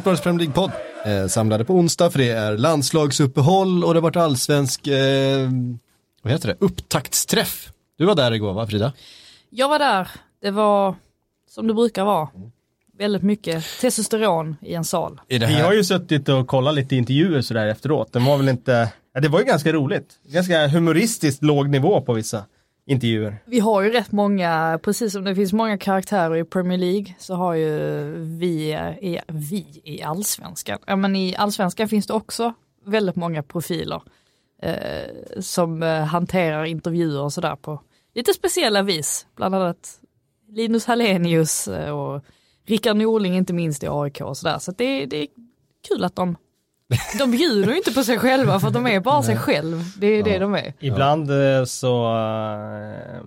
Sportbladets Premier League-podd. Eh, samlade på onsdag för det är landslagsuppehåll och det har varit allsvensk, eh, vad heter det, upptaktsträff. Du var där igår va Frida? Jag var där, det var som det brukar vara. Väldigt mycket testosteron i en sal. I Vi har ju suttit och kollat lite intervjuer sådär efteråt. Den var väl inte, ja, det var ju ganska roligt. Ganska humoristiskt låg nivå på vissa intervjuer. Vi har ju rätt många, precis som det finns många karaktärer i Premier League så har ju vi i, vi i allsvenskan, ja men i allsvenskan finns det också väldigt många profiler eh, som eh, hanterar intervjuer och sådär på lite speciella vis. Bland annat Linus Hallenius eh, och Rickard Norling inte minst i AIK och sådär. Så att det, det är kul att de, de bjuder ju inte på sig själva för att de är bara sig själv. Det är det de är. Ibland eh, så eh,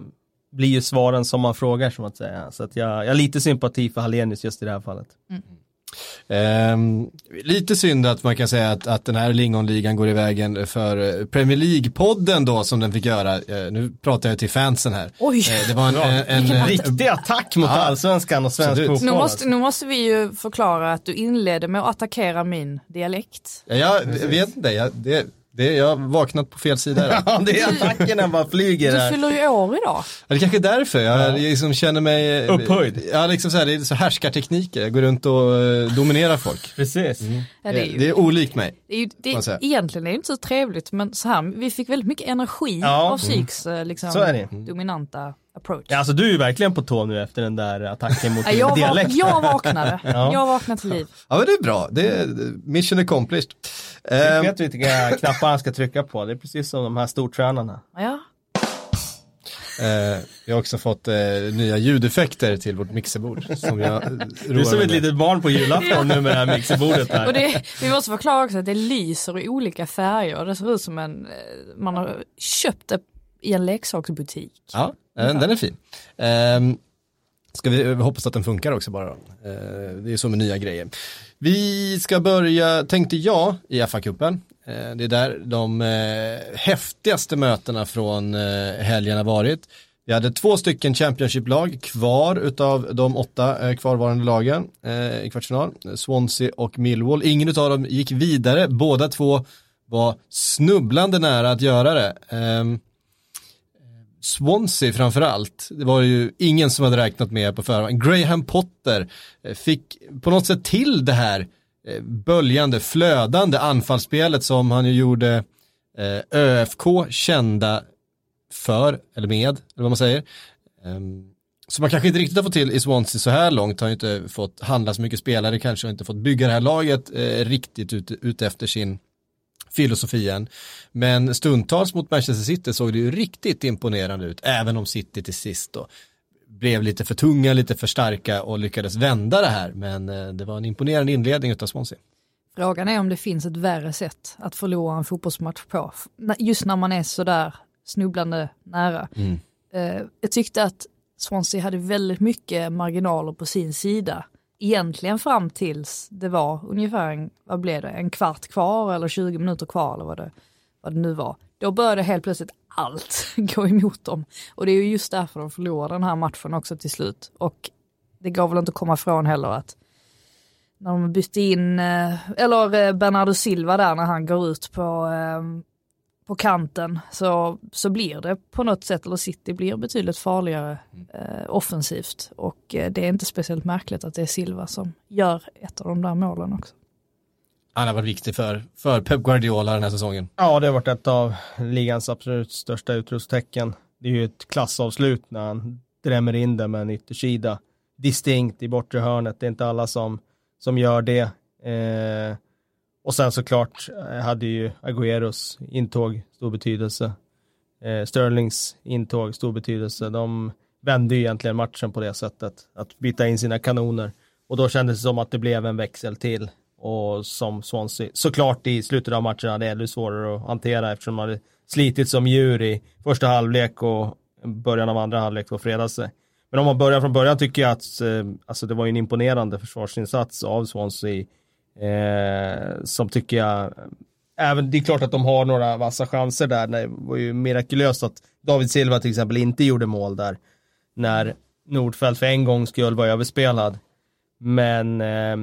blir ju svaren som man frågar som att säga. Så att jag, jag har lite sympati för Hallenius just i det här fallet. Ehm, lite synd att man kan säga att, att den här lingonligan går i vägen för eh, Premier League-podden då som den fick göra. Eh, nu pratar jag till fansen här. Oj. Eh, det var en, en, en, Riktig attack mot Ja. allsvenskan och svensk fotboll. Nu måste, alltså. nu måste vi ju förklara att du inledde med att attackera min dialekt. Ja, jag vet inte, jag, det, det, jag har vaknat på fel sida. Ja, det är attackerna bara flyger Du fyller ju år idag. Ja, Det kanske är därför jag liksom känner mig Upphöjd. Ja, liksom så här, det är så härskartekniker, jag går runt och eh, dominerar folk. Precis. Ja, det är ju, det är olikt mig. det är ju, det, man säga. egentligen är det inte så trevligt men så här, vi fick väldigt mycket energi Ja. av Syks eh, liksom, Så är det. dominanta approach. Ja, alltså du är ju verkligen på tå nu efter den där attacken mot jag, dialekt. jag vaknade, Ja. jag vaknade till liv. Ja men det är bra, det är mission accomplished. Jag Ehm, vet vilka knappar han ska trycka på. Det är precis som de här stortränarna. Ja. eh, vi har också fått eh, nya ljudeffekter till vårt mixerbord. Som jag Du är som ett litet barn på julafton nu med det här mixerbordet här. Och det, vi måste förklara också att det lyser i olika färger. Det ser ut som en, eh, man har köpt det i en leksaksbutik. Ja, eh, den är fin. Ehm, ska vi vi hoppas att den funkar också bara då. Eh, det är så med nya grejer. Vi ska börja, tänkte jag, i FA-cupen. Eh, det är där de eh, häftigaste mötena från helgen har varit. Vi hade två stycken Championship-lag kvar utav de åtta kvarvarande lagen i kvartsfinal. Swansea och Millwall. Ingen utav dem gick vidare. Båda två var snubblande nära att göra det. Swansea framförallt, det var ju ingen som hade räknat med på förhand. Graham Potter eh, fick på något sätt till det här eh, böljande, flödande anfallsspelet som han ju gjorde eh, ÖFK kända för, eller med, eller vad man säger. Ehm, så man kanske inte riktigt har fått till i Swansea så här långt, har ju inte fått handla så mycket spelare, kanske inte fått bygga det här laget riktigt ut, ut efter sin filosofi än. Men stundtals mot Manchester City såg det ju riktigt imponerande ut, även om City till sist då blev lite för tunga, lite för starka och lyckades vända det här. Men eh, det var en imponerande inledning utav Swansea. Frågan är om det finns ett värre sätt att förlora en fotbollsmatch på. Just när man är sådär snubblande nära. Mm. Eh, jag tyckte att Swansea hade väldigt mycket marginaler på sin sida. Egentligen fram tills det var ungefär en, vad blev det, en kvart kvar eller 20 minuter kvar eller vad det, vad det nu var. Då började helt plötsligt allt gå emot dem. Och det är ju just därför de förlorade den här matchen också till slut. Och det går väl inte att komma ifrån heller att när de bytte in, eh, eller eh, Bernardo Silva där när han går ut på, ehm, på kanten så, så blir det på något sätt, eller City blir betydligt farligare eh, offensivt. Och eh, det är inte speciellt märkligt att det är Silva som gör ett av de där målen också. Han har varit viktig för, för Pep Guardiola den här säsongen. Ja, det har varit ett av ligans absolut största utropstecken. Det är ju ett klassavslut när han drämmer in det med en yttersida. Distinkt i bortre hörnet, det är inte alla som, som gör det. Eh, och sen såklart eh, hade ju Agüeros intåg stor betydelse. Eh, Sterlings intåg stor betydelse. De vände ju egentligen matchen på det sättet, att byta in sina kanoner. Och då kändes det som att det blev en växel till. Och som Swansea, såklart i slutet av matchen hade ännu svårare att hantera eftersom de hade slitit som djur i första halvlek och början av andra halvlek på fredat sig. Men om man börjar från början tycker jag att eh, alltså det var ju en imponerande försvarsinsats av Swansea. Eh, som tycker jag, även det är klart att de har några vassa chanser där. Det var ju mirakulöst att David Silva till exempel inte gjorde mål där. När Nordfeldt för en gång skull var överspelad. Men eh,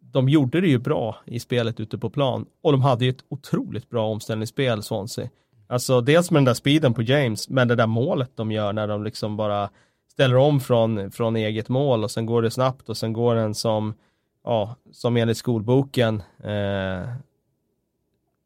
de gjorde det ju bra i spelet ute på plan och de hade ju ett otroligt bra omställningsspel Swansea. Alltså dels med den där speeden på James, men det där målet de gör när de liksom bara ställer om från, från eget mål och sen går det snabbt och sen går den som, ja, som enligt skolboken, eh,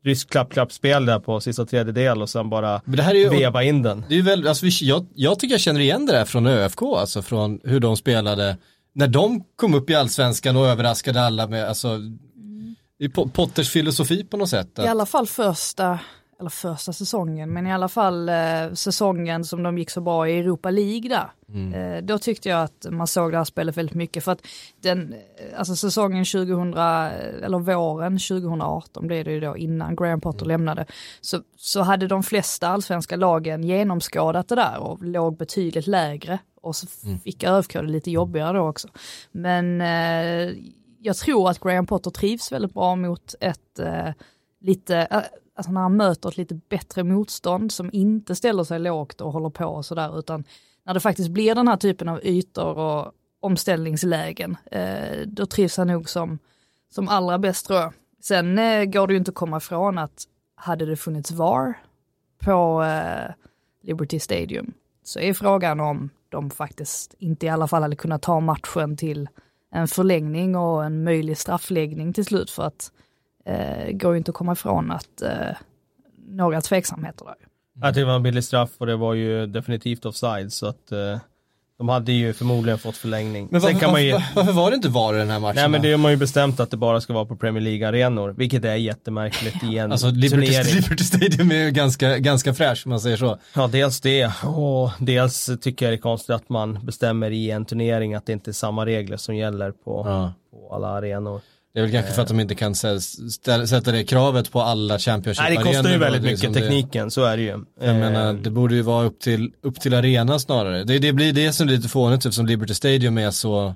rysk klapp-klapp-spel där på sista tredjedel och sen bara Men det här är ju, veva in den. det är ju väl, alltså, vi- jag, jag tycker jag känner igen det där från ÖFK, alltså från hur de spelade när de kom upp i allsvenskan och överraskade alla med, alltså, det är Po- Potters filosofi på något sätt. I Att, alla fall första, eller första säsongen, men i alla fall eh, säsongen som de gick så bra i Europa League där. Eh, då tyckte jag att man såg det här spelet väldigt mycket för att den, eh, alltså säsongen 2000, eller våren 2018 blev det ju då innan Graham Potter lämnade, så, så hade de flesta allsvenska lagen genomskådat det där och låg betydligt lägre och så fick ÖFK det lite jobbigare då också. Men eh, jag tror att Graham Potter trivs väldigt bra mot ett eh, lite, eh, alltså när han möter ett lite bättre motstånd som inte ställer sig lågt och håller på och sådär, utan när det faktiskt blir den här typen av ytor och omställningslägen, eh, då trivs han nog som, som allra bäst tror jag. Sen eh, går det ju inte att komma ifrån att hade det funnits VAR på eh, Liberty Stadium så är frågan om de faktiskt inte i alla fall hade kunnat ta matchen till en förlängning och en möjlig straffläggning till slut för att går ju inte att komma ifrån att eh, några tveksamheter där. Jag tyckte det var en billig straff och det var ju definitivt offside så att eh, de hade ju förmodligen fått förlängning. men Sen varför, kan man ju, varför, varför var det inte VAR i den här matchen? nej men det har man ju bestämt att det bara ska vara på Premier League-arenor, vilket är jättemärkligt i en Alltså Liberty, turnering. Liberty Stadium är ju ganska, ganska fräsch om man säger så. Ja, dels det och dels tycker jag det är konstigt att man bestämmer i en turnering att det inte är samma regler som gäller på, Ja. på alla arenor. Det är väl kanske för att de inte kan sätta det kravet på alla championship Nej, det kostar ju väldigt är mycket som det- tekniken, så är det ju. Jag menar, Eh, det borde ju vara upp till, upp till arena snarare. Det, det blir det som är lite fånigt eftersom Liberty Stadium är så,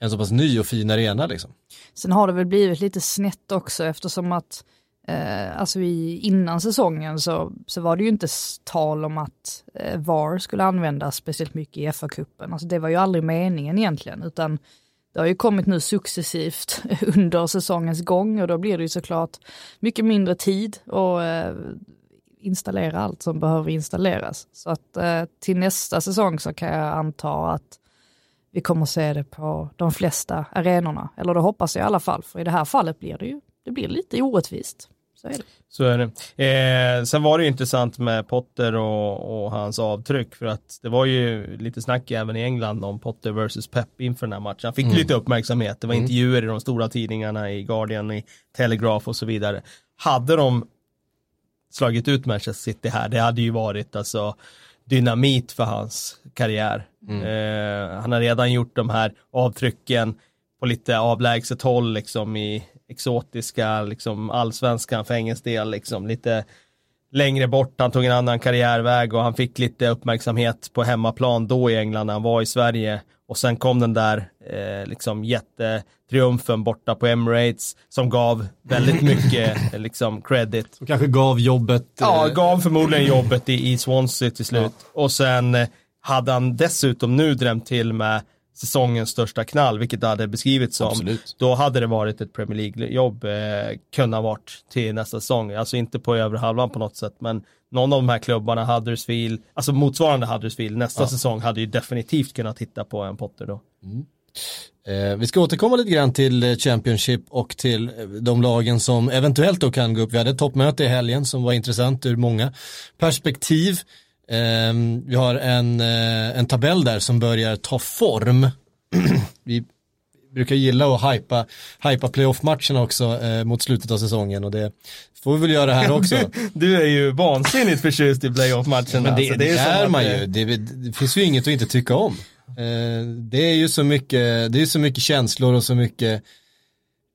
en så pass ny och fin arena liksom. Sen har det väl blivit lite snett också eftersom att eh, alltså i, innan säsongen så, så var det ju inte tal om att eh, VAR skulle användas speciellt mycket i FA-cupen. Alltså det var ju aldrig meningen egentligen utan det har ju kommit nu successivt under säsongens gång och då blir det ju såklart mycket mindre tid att eh, installera allt som behöver installeras. Så att eh, till nästa säsong så kan jag anta att vi kommer se det på de flesta arenorna. Eller det hoppas jag i alla fall, för i det här fallet blir det ju det blir lite orättvist. Så är det. Så är det. Eh, sen var det ju intressant med Potter och, och hans avtryck för att det var ju lite snack även i England om Potter versus Pep inför den här matchen. Han fick lite uppmärksamhet. Det var intervjuer i de stora tidningarna i Guardian, i Telegraph och så vidare. Hade de slagit ut Manchester City här, det hade ju varit alltså dynamit för hans karriär. Eh, han har redan gjort de här avtrycken på lite avlägset håll liksom i exotiska, liksom allsvenskan för engelsk del, liksom lite längre bort, han tog en annan karriärväg och han fick lite uppmärksamhet på hemmaplan då i England när han var i Sverige och sen kom den där eh, liksom jättetriumfen borta på Emirates som gav väldigt mycket eh, liksom credit Som kanske gav jobbet. Ja, eh, gav förmodligen jobbet i, i Swansea till slut. Och sen hade han dessutom nu drämt till med säsongens största knall, vilket det hade beskrivits som. Absolut. Då hade det varit ett Premier League-jobb, eh, kunna varit till nästa säsong. Alltså inte på övre halvan på något sätt, men någon av de här klubbarna, Huddersfield, alltså motsvarande Huddersfield, nästa säsong hade ju definitivt kunnat titta på en Potter då. Eh, vi ska återkomma lite grann till eh, Championship och till eh, de lagen som eventuellt då kan gå upp. Vi hade ett toppmöte i helgen som var intressant ur många perspektiv. Eh, vi har en, eh, en tabell där som börjar ta form. vi brukar gilla att hypa, hypa playoff-matcherna också eh, mot slutet av säsongen och det får vi väl göra här också. Du är ju vansinnigt förtjust i playoff-matcherna. Men det, det som är att, man eh, ju. Det, det finns ju inget att inte tycka om. Eh, det är ju så mycket, det är så mycket känslor och så mycket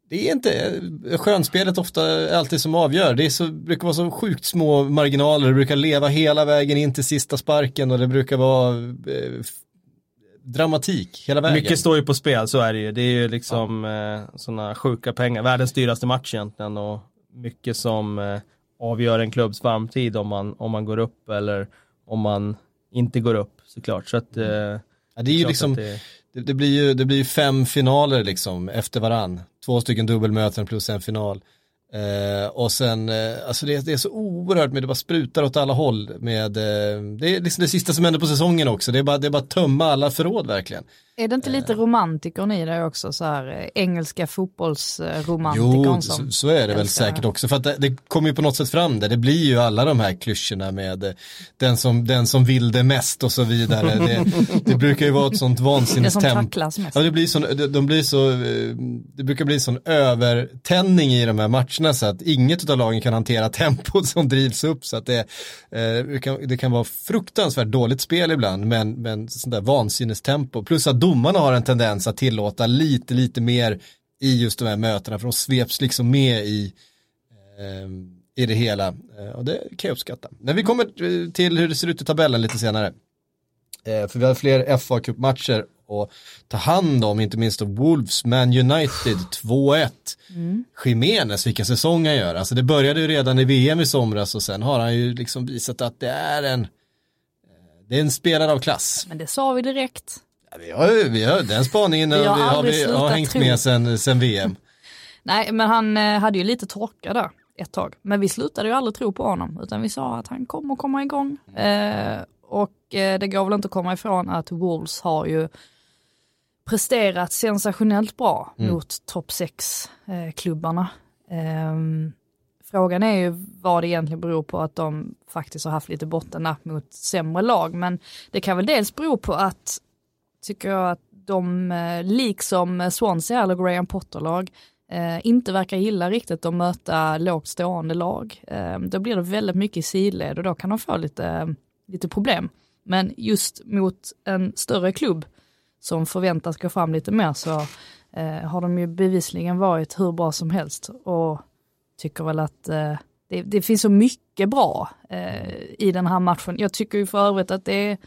det är inte skönspelet ofta alltid som avgör. Det så, brukar vara så sjukt små marginaler. Det brukar leva hela vägen in till sista sparken och det brukar vara eh, dramatik hela vägen. Mycket står ju på spel, så är det ju. Det är ju liksom eh, sådana sjuka pengar. Världens dyraste match egentligen och mycket som eh, avgör en klubbs framtid om man, om man går upp eller om man inte går upp såklart. Så att, eh, ja, det är ju liksom, det, det, det, blir ju, det blir ju fem finaler liksom efter varann. Två stycken dubbelmöten plus en final. Eh, och sen, eh, alltså det, det, är så oerhört med det bara sprutar åt alla håll med, eh, det är liksom det sista som händer på säsongen också, det är bara, det är bara tömma alla förråd verkligen. Är det inte lite romantikern i det också, så här eh, engelska fotbollsromantikern? Jo, så, så, är det väl säkert också, för att det, det kommer ju på något sätt fram där, det blir ju alla de här klyschorna med eh, den som, den som vill det mest och så vidare. Det, det brukar ju vara ett sånt. Det tacklas mest. Ja, det blir så, de, de blir så, eh, det brukar bli sån övertändning i de här matcherna så att inget av lagen kan hantera tempot som drivs upp så att det, det, kan, det kan vara fruktansvärt dåligt spel ibland men, men sånt där vansinnestempo plus att domarna har en tendens att tillåta lite, lite mer i just de här mötena, för de sveps liksom med i, eh, i det hela. Eh, och det kan jag uppskatta. Men vi kommer till hur det ser ut i tabellen lite senare. Eh, för vi har fler fa Cup-matcher att ta hand om, inte minst av Wolves, Man United 2-1. Mm. Vilken säsong han gör. Alltså det började ju redan i VM i somras och sen har han ju liksom visat att det är en eh, det är en spelare av klass. Men det sa vi direkt. Vi har, vi har, den spaningen vi har, vi har, vi har hängt tro. med sen, sen VM. Nej, men han eh, hade ju lite torka där ett tag. Men vi slutade ju aldrig tro på honom, utan vi sa att han kommer komma igång. Eh, och eh, det går väl inte att komma ifrån att Wolves har ju presterat sensationellt bra mm. mot topp 6-klubbarna. Eh, frågan är ju vad det egentligen beror på att de faktiskt har haft lite bottennapp mot sämre lag, men det kan väl dels bero på att tycker jag att de, eh, liksom Swansea eller Graham Potter-lag, eh, inte verkar gilla riktigt att möta lågt stående lag. Eh, då blir det väldigt mycket i sidled och då kan de få lite, eh, lite problem. Men just mot en större klubb som förväntas gå fram lite mer så eh, har de ju bevisligen varit hur bra som helst och tycker väl att eh, det, det, finns så mycket bra eh, i den här matchen. Jag tycker ju för övrigt att det är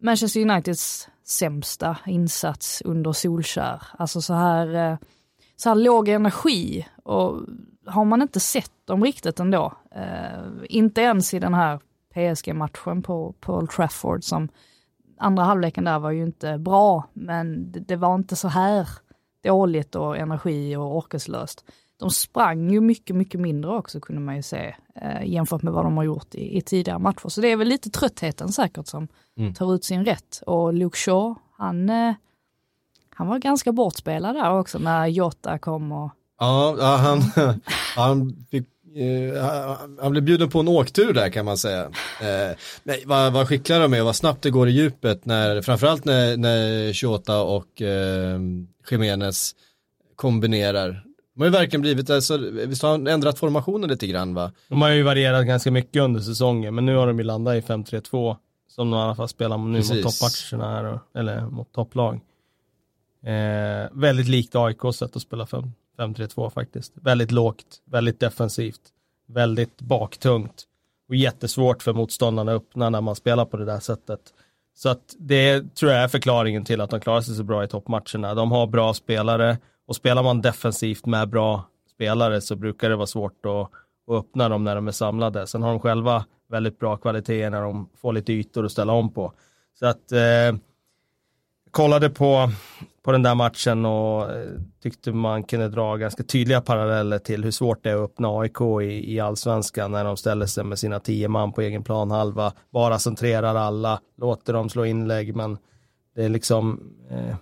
Manchester Uniteds sämsta insats under Solskär. Alltså så här, eh, så här låg energi och har man inte sett dem riktigt ändå. Eh, inte ens i den här PSG-matchen på, på Old Trafford som andra halvleken där var ju inte bra, men det, det var inte så här dåligt och energi och orkeslöst. De sprang ju mycket, mycket mindre också kunde man ju se eh, jämfört med vad de har gjort i, i tidigare matcher. Så det är väl lite tröttheten säkert som mm. tar ut sin rätt. Och Luke Shaw, han, eh, han var ganska bortspelad där också när Jota kom och... Ja, han, han, fick, eh, han blev bjuden på en åktur där kan man säga. Eh, nej, vad, vad skickliga de är och vad snabbt det går i djupet när, framförallt när, när Jota och eh, Jiménez kombinerar. De har ju verkligen blivit, alltså, visst har han ändrat formationen lite grann va? De har ju varierat ganska mycket under säsongen, men nu har de ju landat i 5-3-2 som de i alla fall spelar nu Precis. mot toppmatcherna här, eller mot topplag. Eh, väldigt likt AIKs sätt att spela 5-3-2 faktiskt. Väldigt lågt, väldigt defensivt, väldigt baktungt och jättesvårt för motståndarna att öppna när man spelar på det där sättet. Så att det tror jag är förklaringen till att de klarar sig så bra i toppmatcherna. De har bra spelare och spelar man defensivt med bra spelare så brukar det vara svårt att, att öppna dem när de är samlade. Sen har de själva väldigt bra kvaliteter när de får lite ytor att ställa om på. Så att eh, kollade på, på den där matchen och eh, tyckte man kunde dra ganska tydliga paralleller till hur svårt det är att öppna AIK i, i allsvenskan när de ställer sig med sina tio man på egen plan halva, bara centrerar alla, låter dem slå inlägg, men det är liksom, eh,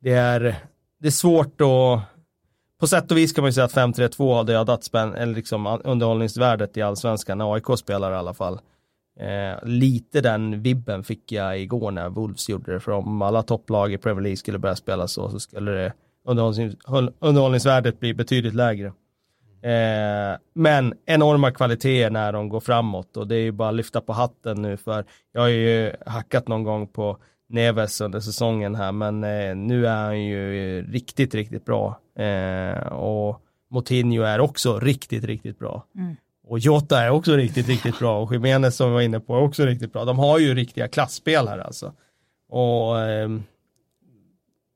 det är, det är svårt att på sätt och vis kan man ju säga att 5-3-2 har dödat spänn, eller liksom underhållningsvärdet i allsvenskan, när AIK spelar i alla fall. Eh, lite den vibben fick jag igår när Wolves gjorde det, för om alla topplag i Premier League skulle börja spela så, så skulle det underhållnings, underhållningsvärdet bli betydligt lägre. Eh, men enorma kvaliteter när de går framåt och det är ju bara att lyfta på hatten nu för jag har ju hackat någon gång på Neves under säsongen här, men eh, nu är han ju riktigt, riktigt bra. Eh, och Moutinho är också riktigt, riktigt bra. Mm. Och Jota är också riktigt, riktigt bra och Jiménez som vi var inne på är också riktigt bra. De har ju riktiga klassspelare alltså. Och eh,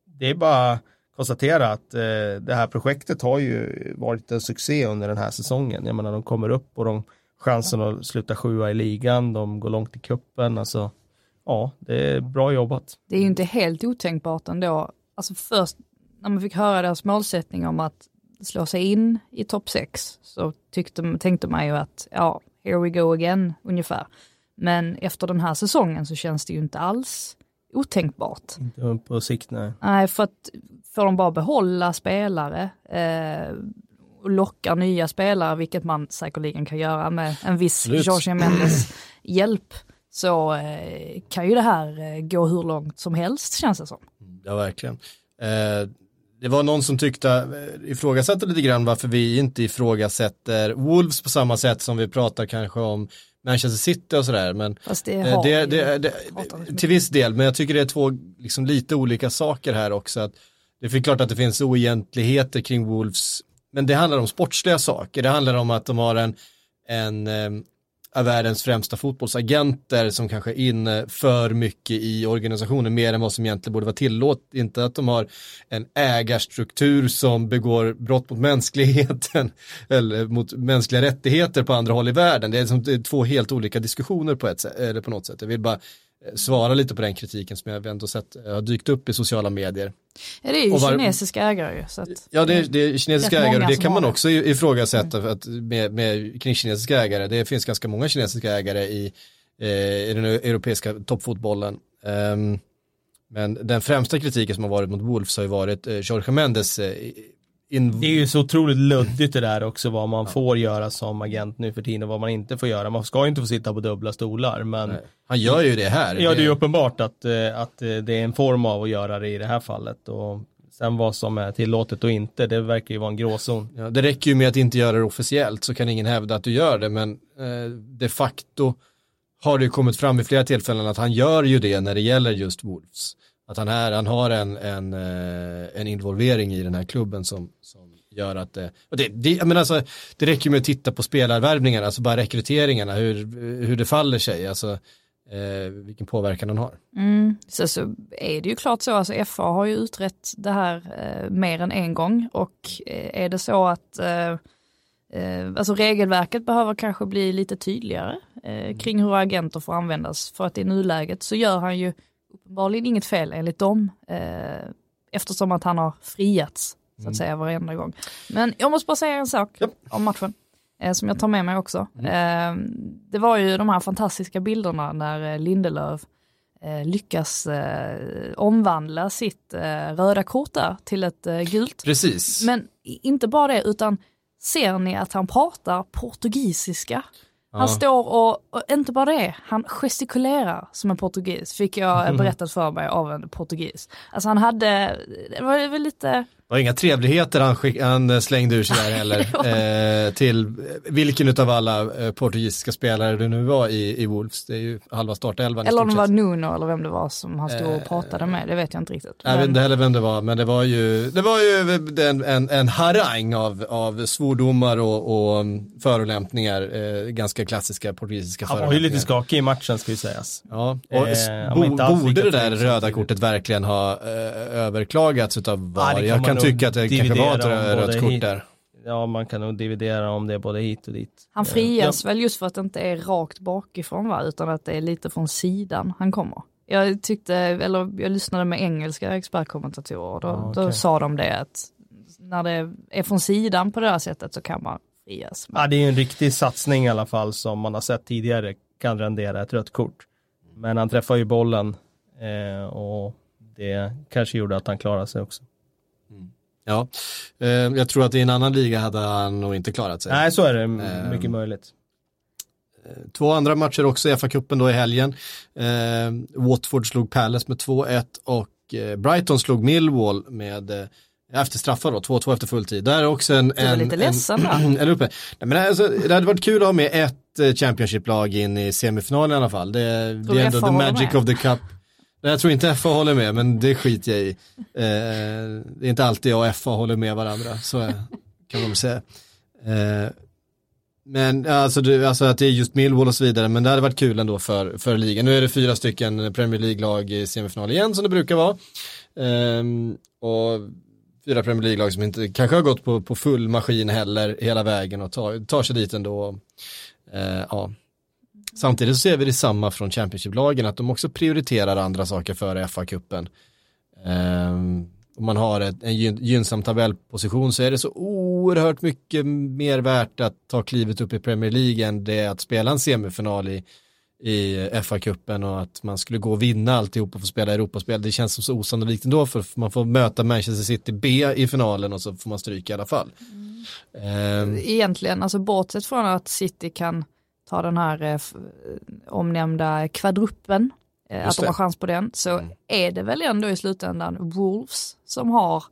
det är bara konstatera att eh, det här projektet har ju varit en succé under den här säsongen. Jag menar de kommer upp och de chansen att sluta sjua i ligan, de går långt i kuppen alltså ja, det är bra jobbat. Det är ju inte helt otänkbart ändå. Alltså först när man fick höra deras målsättning om att slå sig in i topp 6 så tyckte, tänkte man ju att ja, here we go again ungefär. Men efter den här säsongen så känns det ju inte alls otänkbart. Inte på sikt nej. Nej, för att får de bara behålla spelare eh, och locka nya spelare, vilket man säkerligen kan göra med en viss. Jorge Mendes hjälp, så eh, kan ju det här eh, gå hur långt som helst känns det som. Ja, verkligen. Eh, det var någon som tyckte, eh, ifrågasatte lite grann varför vi inte ifrågasätter Wolves på samma sätt som vi pratar kanske om Manchester City och sådär. Men Fast det har det, det, det, mycket. till viss del, men jag tycker det är två liksom, lite olika saker här också. Att det är klart att det finns oegentligheter kring Wolves, men det handlar om sportsliga saker. Det handlar om att de har en, en av världens främsta fotbollsagenter som kanske är inne för mycket i organisationen, mer än vad som egentligen borde vara tillåtet. Inte att de har en ägarstruktur som begår brott mot mänskligheten eller mot mänskliga rättigheter på andra håll i världen. Det är, som, det är två helt olika diskussioner på, ett, eller på något sätt. Jag vill bara svara lite på den kritiken som jag ändå sett eh, har dykt upp i sociala medier. Ja, det är ju var- kinesiska ägare ju. Så att, Ja, det är, det är kinesiska ägare och det kan man också ifrågasätta för att med, med, kring kinesiska ägare. Det finns ganska många kinesiska ägare i, eh, i den europeiska toppfotbollen. Ehm, men den främsta kritiken som har varit mot Wolves har ju varit eh, Jorge Mendes eh, in, Det är ju så otroligt luddigt det där också vad man får göra som agent nu för tiden och vad man inte får göra. Man ska ju inte få sitta på dubbla stolar men Nej. Han gör ju det här. ja det är ju uppenbart att, eh, att eh, det är en form av att göra det i det här fallet och sen vad som är tillåtet och inte det verkar ju vara en gråzon. Ja, det räcker ju med att inte göra det officiellt så kan ingen hävda att du gör det men eh, de facto har det ju kommit fram i flera tillfällen att han gör ju det när det gäller just Wolves. Att han, är, han har en, en, eh, en involvering i den här klubben som, som gör att det, och det, det, jag menar alltså, det räcker med att titta på spelarvärvningarna, alltså bara rekryteringarna, hur, hur det faller sig, alltså eh, vilken påverkan han har. Mm. Så, så är det ju klart så, alltså FA har ju utrett det här eh, mer än en gång och eh, är det så att eh, eh, alltså regelverket behöver kanske bli lite tydligare eh, kring hur agenter får användas för att i nuläget så gör han ju uppenbarligen inget fel enligt dem eh, eftersom att han har friats så att säga varenda gång. Men jag måste bara säga en sak om matchen eh, som jag tar med mig också. Eh, det var ju de här fantastiska bilderna när eh, Lindelöf eh, lyckas eh, omvandla sitt röda kort där till ett gult. Precis. Men inte bara det, utan ser ni att han pratar portugisiska? Han Ja. står och, och inte bara det, han gestikulerar som en portugis, fick jag berättat för mig av en portugis. Alltså han hade, det var väl lite, var inga trevligheter han, skick, han slängde ur sig där heller. eh, till vilken av alla eh, portugisiska spelare det nu var i, i Wolves. Det är ju halva startelvan eller om det var. Nuno eller vem det var som han stod och Eh, pratade med, det vet jag inte riktigt. Jag vet inte heller vem det var, men det var ju, det var ju en, en, en harang av, av svordomar och, och um, förolämpningar, eh, ganska klassiska portugisiska Han var ju förolämpningar. lite skakig i matchen ska ju sägas. Ja, och Eh, bo, borde det där röda kortet verkligen ha eh, överklagats utav Ja, VAR? det kan Jag kan tycka att det kanske var ett rött kort hit- där. Ja, man kan nog dividera om det både hit och dit. Han frias väl just för att det inte är rakt bakifrån va, utan att det är lite från sidan han kommer. Jag tyckte, eller jag lyssnade med engelska expertkommentatorer då, Ja, då okej. sa de det att när det är från sidan på det här sättet så kan man frias. Ja, det är ju en riktig satsning i alla fall som man har sett tidigare kan rendera ett rött kort. Men han träffar ju bollen eh, och det kanske gjorde att han klarade sig också. Ja, eh, jag tror att i en annan liga hade han nog inte klarat sig. Nej, så är det Ehm. mycket möjligt. Två andra matcher också i FA-cupen då i helgen. Eh, Watford slog Palace med 2-1 och eh, Brighton slog Millwall med eh, efter straffar då, 2-2 efter fulltid. Där är också en... En, lite en, ledsen. Eller uppe. Nej, men alltså, det hade varit kul att ha med ett eh, Championship-lag in i semifinalen i alla fall. Det, det är ändå the magic med? of the cup. Jag tror inte FA håller med, men det skiter jag i. Eh, det är inte alltid jag och FA håller med varandra, så kan man väl säga. Eh, men alltså, du, alltså att det är just Millwall och så vidare, men det hade varit kul ändå för, för ligan. Nu är det fyra stycken Premier League-lag i semifinal igen som det brukar vara. Ehm, och fyra Premier League-lag som inte kanske har gått på, på full maskin heller hela vägen och tar, tar sig dit ändå. Eh, ja. Samtidigt så ser vi det samma från Championship-lagen, att de också prioriterar andra saker före FA-cupen. Um, om man har ett, en gynnsam tabellposition så är det så oerhört mycket mer värt att ta klivet upp i Premier League än det att spela en semifinal i, i FA-cupen och att man skulle gå och vinna alltihop och få spela Europaspel. Det känns som så osannolikt ändå för man får möta Manchester City B i finalen och så får man stryka i alla fall. Mm. Um, Egentligen, alltså bortsett från att City kan ta den här eh, omnämnda kvadruppen Eh, att de har chans på den, så mm. är det väl ändå i slutändan Wolves som har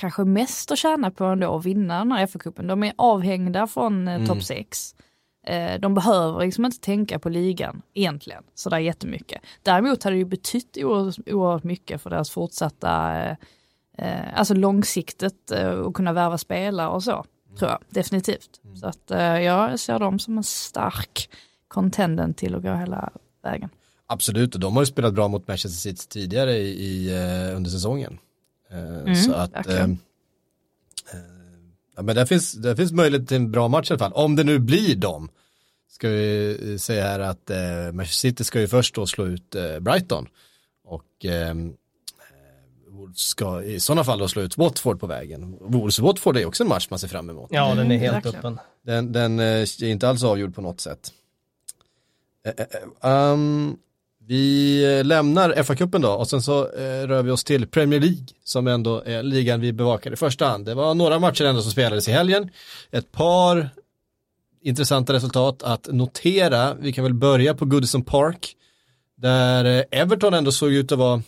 kanske mest att tjäna på ändå att vinna den här FA-cupen. De är avhängda från eh, mm. topp 6. Eh, de behöver liksom inte tänka på ligan egentligen sådär jättemycket. Däremot hade det ju betytt oerhört mycket för deras fortsatta, eh, alltså långsiktigt eh, att kunna värva spelare och så. Tror jag, definitivt. Mm. Så att eh, jag ser dem som en stark contendent till att gå hela vägen. Absolut, och de har ju spelat bra mot Manchester City tidigare i, i uh, under säsongen. Uh, mm, så att, uh, ja, men det finns, det finns möjlighet till en bra match i alla fall. Om det nu blir dem, ska vi säga här att Manchester City ska ju först då slå ut Brighton. Och Wolves ska i sådana fall då slå ut Watford på vägen. Wolves-Watford är också en match man ser fram emot. Ja, den är helt mm, öppen. Den, den är inte alls avgjord på något sätt. Um, vi lämnar FA-cupen då och sen så eh, rör vi oss till Premier League som ändå är ligan vi bevakar i första hand. Det var några matcher ändå som spelades i helgen. Ett par intressanta resultat att notera. Vi kan väl börja på Goodison Park där eh, Everton ändå såg ut att vara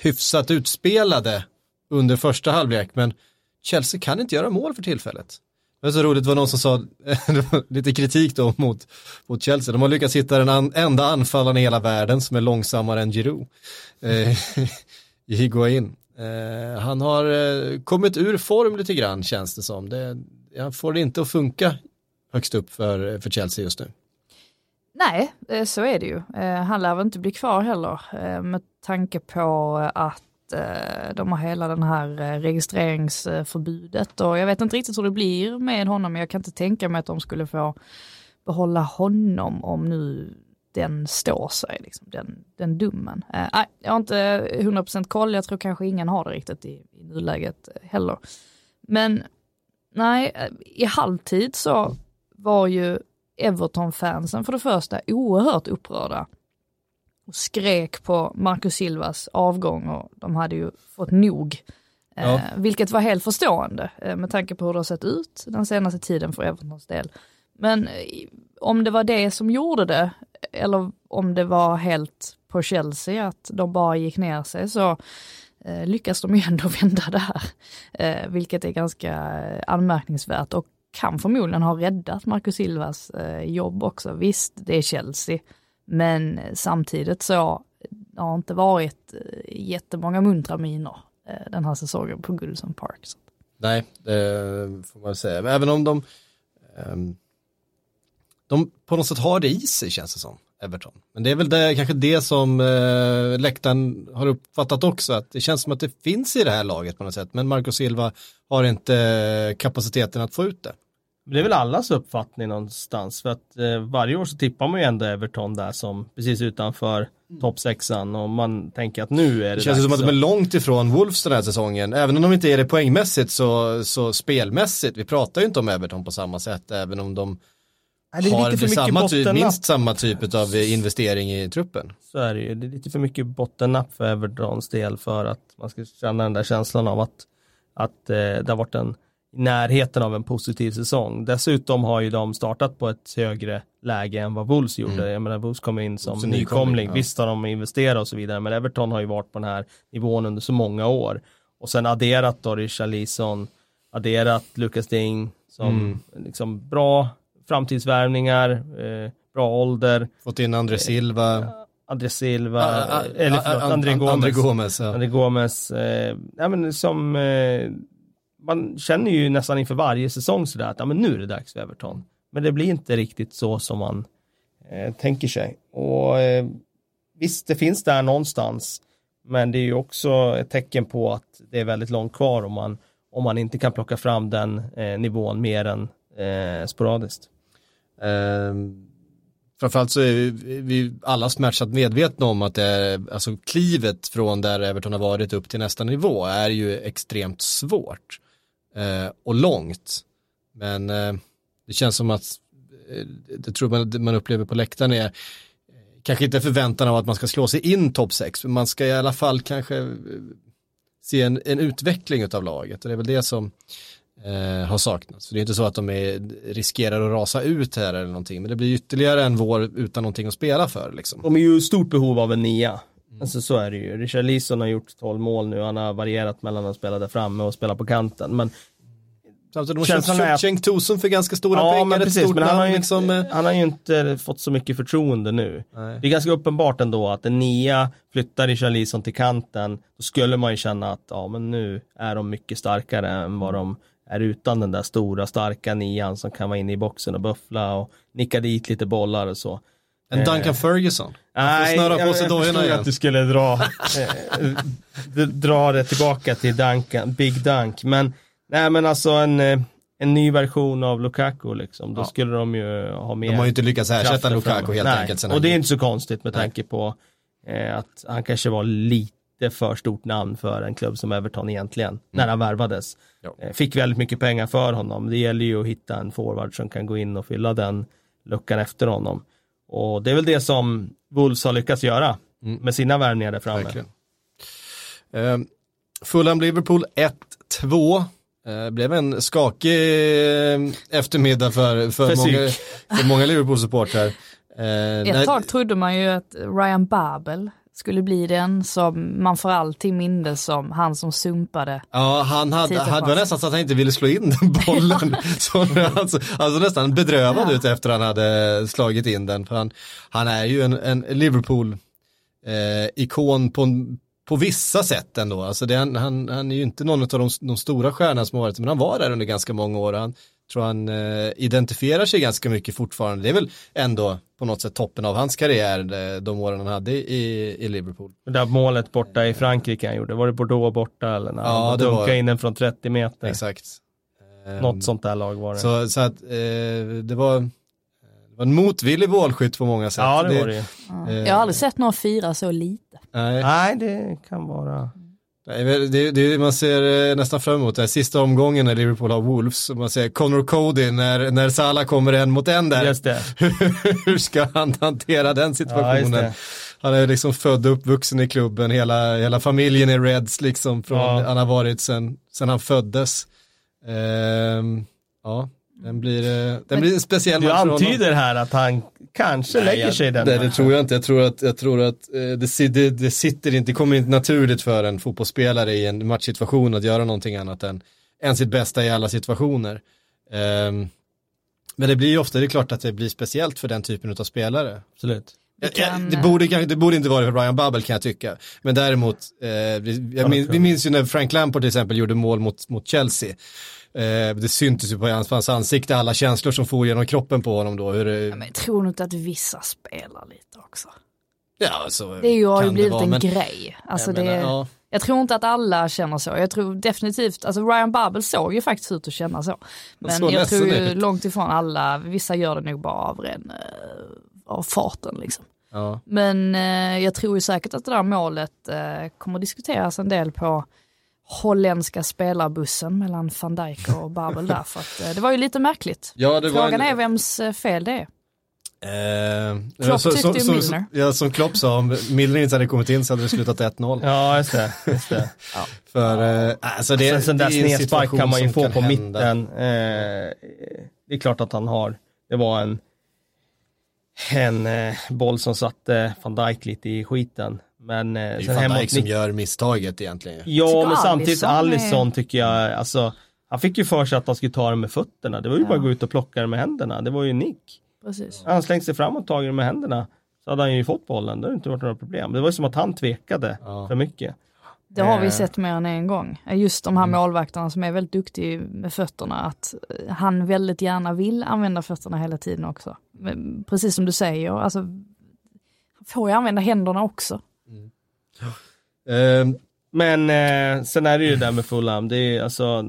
hyfsat utspelade under första halvlek men Chelsea kan inte göra mål för tillfället. Det var så roligt, det var någon som sa, lite kritik då mot, mot Chelsea, de har lyckats hitta den an, enda anfallaren i hela världen som är långsammare än Giroud. Eh, Higuain. Eh, han har eh, kommit ur form lite grann känns det som. Det, han får det inte att funka högst upp för, för Chelsea just nu. Nej, eh, så är det ju. Eh, han lär väl inte bli kvar heller eh, med tanke på att de har hela den här registreringsförbudet och jag vet inte riktigt hur det blir med honom, men jag kan inte tänka mig att de skulle få behålla honom om nu den står sig, liksom, den, den dummen. Nej, jag har inte 100% koll, jag tror kanske ingen har det riktigt i, i nuläget heller. Men nej, i halvtid så var ju Everton-fansen för det första oerhört upprörda och skrek på Marcus Silvas avgång och de hade ju fått nog. Ja. Eh, vilket var helt förstående eh, med tanke på hur det har sett ut den senaste tiden för Evertons del. Men eh, om det var det som gjorde det, eller om det var helt på Chelsea att de bara gick ner sig så eh, lyckas de ju ändå vända det här. Eh, vilket är ganska anmärkningsvärt och kan förmodligen ha räddat Marcus Silvas eh, jobb också. Visst, det är Chelsea, men samtidigt så det har inte varit eh, jättemånga muntra miner eh, den här säsongen på Goodison Park. Nej, det får man säga. Även om de, ehm, de på något sätt har det i sig känns det som, Everton. Men det är väl det, kanske det som eh, läktaren har uppfattat också, att det känns som att det finns i det här laget på något sätt. Men Marco Silva har inte eh, kapaciteten att få ut det. Det är väl allas uppfattning någonstans för att eh, varje år så tippar man ju ändå Everton där som precis utanför mm. topp sexan och man tänker att nu är det Det känns som att de är långt ifrån Wolves den här säsongen. Även om de inte är det poängmässigt så, så spelmässigt. Vi pratar ju inte om Everton på samma sätt även om de Nej, har samma typ, minst samma typ av investering i truppen. Så är det ju. Det är lite för mycket bottennapp för Evertons del för att man ska känna den där känslan av att, att eh, det har varit en i närheten av en positiv säsong. Dessutom har ju de startat på ett högre läge än vad Wolves gjorde. Mm. Jag menar Wolves kom in som nykomling. nykomling. Ja. Visst har de investerat och så vidare, men Everton har ju varit på den här nivån under så många år. Och sen adderat då Richarlison, adderat Lucas Ding som mm. liksom bra framtidsvärvningar, eh, bra ålder. Fått in André Silva. Eh, André Silva, ah, ah, eller förlåt, ah, André Gomes. André Gomes, ja. André Gomes eh, ja, men som eh, man känner ju nästan inför varje säsong sådär att ja, men nu är det dags för Everton. Men det blir inte riktigt så som man eh, tänker sig. Och eh, visst, det finns där någonstans. Men det är ju också ett tecken på att det är väldigt långt kvar om man, om man inte kan plocka fram den eh, nivån mer än eh, sporadiskt. Ehm, framförallt så är vi, vi alla smärtsamt medvetna om att det är, alltså klivet från där Everton har varit upp till nästa nivå är ju extremt svårt eh, Eh, och långt. Men eh, det känns som att eh, det tror man, man upplever på läktaren är kanske inte förväntan av att man ska slå sig in topp 6, men man ska i alla fall kanske se en, en utveckling av laget och det är väl det som eh, har saknats. För det är inte så att de är, riskerar att rasa ut här eller någonting, men det blir ytterligare en vår utan någonting att spela för. Liksom. De är ju i stort behov av en nia. Mm. Alltså så är det ju. Richard Leeson har gjort 12 mål nu, han har varierat mellan att spela där framme och spela på kanten. Men Samtidigt de har köpt Cenk Tosun för ganska stora ja, pengar. Men precis, men han, har ju, liksom, eh, han har ju inte fått så mycket förtroende nu. Nej. Det är ganska uppenbart ändå att en nia flyttar Richarlison till kanten. Då skulle man ju känna att ja, men nu är de mycket starkare än vad de är utan den där stora starka nian som kan vara inne i boxen och buffla och nicka dit lite bollar och så. En Duncan eh, Ferguson? Nej, jag, jag, jag förstod att du skulle dra, eh, dra det tillbaka till Duncan, Big Dunk. Men Nej men alltså en, eh, en ny version av Lukaku liksom. Då ja. skulle de ju ha mer De har ju inte lyckats ersätta Lukaku helt Nej. enkelt. och det är inte så konstigt med Nej. tanke på eh, att han kanske var lite för stort namn för en klubb som Everton egentligen, mm. när han värvades. Eh, fick väldigt mycket pengar för honom. Det gäller ju att hitta en forward som kan gå in och fylla den luckan efter honom. Och det är väl det som Wolves har lyckats göra mm. med sina värvningar där framme. Uh, Fulham Liverpool 1-2. Eh, blev en skakig eh, eftermiddag för, för, många, för många Liverpool-supportrar. Eh, Ett tag trodde man ju att Ryan Babel skulle bli den som man för alltid mindes som han som sumpade. Ja, han hade, hade var nästan så att han inte ville slå in den bollen. så, alltså, alltså nästan bedrövad ja. ut efter han hade slagit in den. För han, han är ju en, en Liverpool-ikon eh, på, på vissa sätt ändå. Alltså det, han, han, han är ju inte någon av de, de stora stjärnorna som har varit, men han var där under ganska många år. Han tror han eh, identifierar sig ganska mycket fortfarande. Det är väl ändå på något sätt toppen av hans karriär, de åren han hade i, i Liverpool. Det där målet borta i Frankrike han gjorde, var det Bordeaux borta eller när ja, han dunkade var... in den från 30 meter? Exakt. Något sånt där lag var det. Så, så att eh, det var var en motvillig målskytt på många sätt. Ja, det var det. Ja. Jag har aldrig sett någon fira så lite. Nej, Nej det kan vara. Nej, det, det, man ser eh, nästan fram emot det sista omgången när Liverpool har Wolves. Man ser Connor Cody när, när Salah kommer en mot en där. Just det. Hur ska han hantera den situationen? Ja, han är liksom född och uppvuxen i klubben, hela, hela familjen är Reds liksom, från, ja. han har varit sen, sen han föddes. Ehm, ja, den blir, eh, den blir en speciell Du antyder här att han kanske Nej, lägger sig den Nej, det tror jag inte. Jag tror att, jag tror att eh, det, det, det sitter inte, det kommer inte naturligt för en fotbollsspelare i en matchsituation att göra någonting annat än, än sitt bästa i alla situationer. Um, men det blir ju ofta, det är klart att det blir speciellt för den typen av spelare. Absolut. Det, kan... det, borde, det borde inte vara för Ryan Babel kan jag tycka. Men däremot, eh, vi, minns, vi minns ju när Frank Lampard till exempel gjorde mål mot, mot Chelsea. Eh, det syntes ju på hans, hans ansikte, alla känslor som for genom kroppen på honom då. Hur, ja, men tror nog inte att vissa spelar lite också. Ja, så det är ju, har ju blivit vara, en men... grej. Alltså jag, det, menar, ja. jag tror inte att alla känner så. Jag tror definitivt, alltså Ryan Babel såg ju faktiskt ut att känna så. Men så jag tror ju ut. långt ifrån alla, vissa gör det nog bara av ren, uh, av farten liksom. Ja. Men uh, jag tror ju säkert att det där målet uh, kommer diskuteras en del på holländska spelarbussen mellan van Dijk och Babel där. För att, eh, det var ju lite märkligt. Ja, Frågan en... är vems eh, fel det är. Eh, Klopp så, tyckte ju Milner. Ja, som Klopp sa, om Milner inte hade kommit in så hade det slutat 1-0. ja, just det. Just det. ja. För, eh, alltså det, alltså, en sån där snedspark kan man ju få på hända. mitten. Eh, det är klart att han har. Det var en, en eh, boll som satte van Dijk lite i skiten. Men eh, det är ju van Dijk som gör misstaget egentligen. Ja, men samtidigt Alisson tycker jag, alltså, han fick ju för sig att han skulle ta den med fötterna. Det var ju ja. bara att gå ut och plocka den med händerna. Det var ju nick. Precis. Han slängde sig fram och tagit den med händerna. Så hade han ju fått bollen, det hade inte varit några problem. Det var ju som att han tvekade ja. för mycket. Det har vi eh. sett mer än en gång. Just de här mm. målvakterna som är väldigt duktiga med fötterna, att han väldigt gärna vill använda fötterna hela tiden också. Men precis som du säger, alltså, han får ju använda händerna också. Uh, men eh, sen är det ju det där med Fulham, det är alltså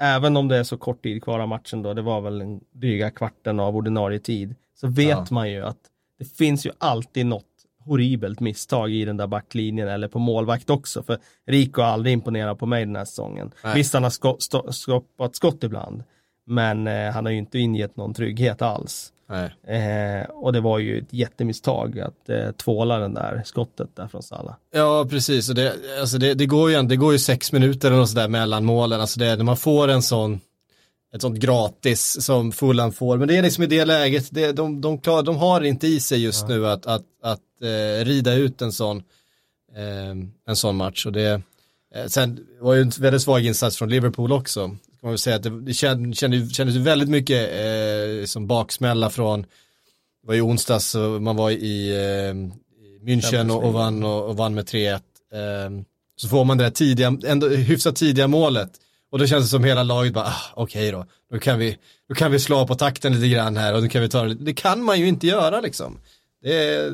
även om det är så kort tid kvar av matchen då, det var väl en dryga kvarten av ordinarie tid, så vet Ja. man ju att det finns ju alltid något horribelt misstag i den där backlinjen eller på målvakt också, för Rico har aldrig imponerat på mig den här säsongen. Nej. Visst, han har sko- stå- stoppat skott ibland, men eh, han har ju inte ingett någon trygghet alls. Eh, och det var ju ett jättemisstag att eh, tvåla den där skottet där från Salah. Ja, precis. Och det, alltså det, det, går ju, det går ju sex minuter eller något sådär mellan målen. Alltså det, när man får en sån, ett sånt gratis som Fulham får. Men det är liksom i det läget, det, de, de, klar, de har inte i sig just nu att, att, att eh, rida ut en sån, eh, en sån match. Och det, eh, sen var ju en väldigt svag insats från Liverpool också kan man väl säga att det, det känd, kändes, kändes väldigt mycket eh, som baksmälla från, det var ju onsdags, man var i, eh, i München och, och, vann, och, och vann med 3-1. Eh, så får man det där tidiga, ändå hyfsat tidiga målet. Och då känns det som hela laget bara, ah, okej då, då kan, vi, då kan vi slå på takten lite grann här och då kan vi ta det, det kan man ju inte göra liksom. Det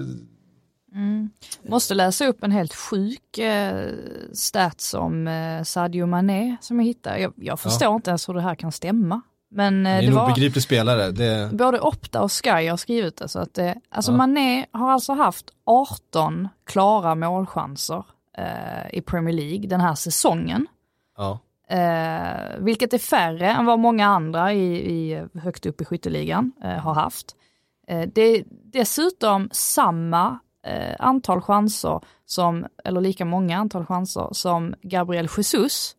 är, Måste läsa upp en helt sjuk eh, stats om eh, Sadio Mané som jag hittade. Jag, jag förstår inte ens hur det här kan stämma. Men det eh, är det en var obegriplig spelare. Det, både Opta och Sky har skrivit det. Så att, eh, alltså Ja. Mané har alltså haft 18 klara målchanser eh, i Premier League den här säsongen. ja. Eh, vilket är färre än vad många andra i, i, högt upp i skytteligan eh, har haft. Det är dessutom samma eh, antal chanser som, eller lika många antal chanser som Gabriel Jesus.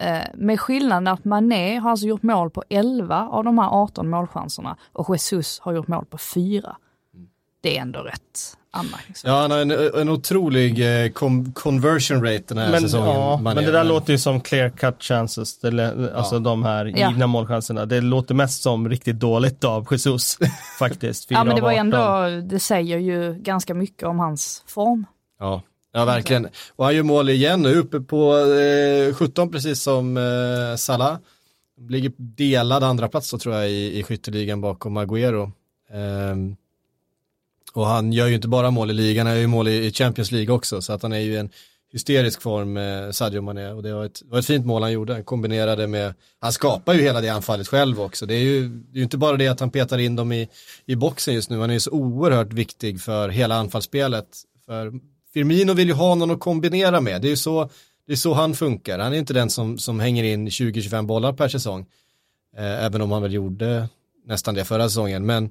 Eh, med skillnaden att Mané har alltså gjort mål på 11 av de här 18 målchanserna och Jesus har gjort mål på 4. Det är ändå rätt. Ja, han har en, en otrolig eh, com, conversion rate den här Men, säsongen. ja, men det där låter ju som clear cut chances, det, alltså de här Ja. givna målchanserna. Det låter mest som riktigt dåligt av Jesus faktiskt. Ja men det var ju 18. ändå, det säger ju ganska mycket om hans form. Ja, ja verkligen. Och han gör mål igen nu, uppe på eh, 17 precis som eh, Salah. Ligger delad andra plats då tror jag i, i skytteligan bakom Agüero. Ehm, och han gör ju inte bara mål i ligan, han gör ju mål i, Champions League också, så att han är ju i en hysterisk form eh, Sadio Mané. Och det var ett, det var ett fint mål han gjorde, han kombinerade med, han skapar ju hela det anfallet själv också, det är ju, det är ju inte bara det att han petar in dem i, i boxen just nu, han är ju så oerhört viktig för hela anfallsspelet, för Firmino vill ju ha någon att kombinera med, det är ju så, det är så han funkar, han är inte den som, som hänger in 20-25 bollar per säsong, eh, även om han väl gjorde nästan det förra säsongen, men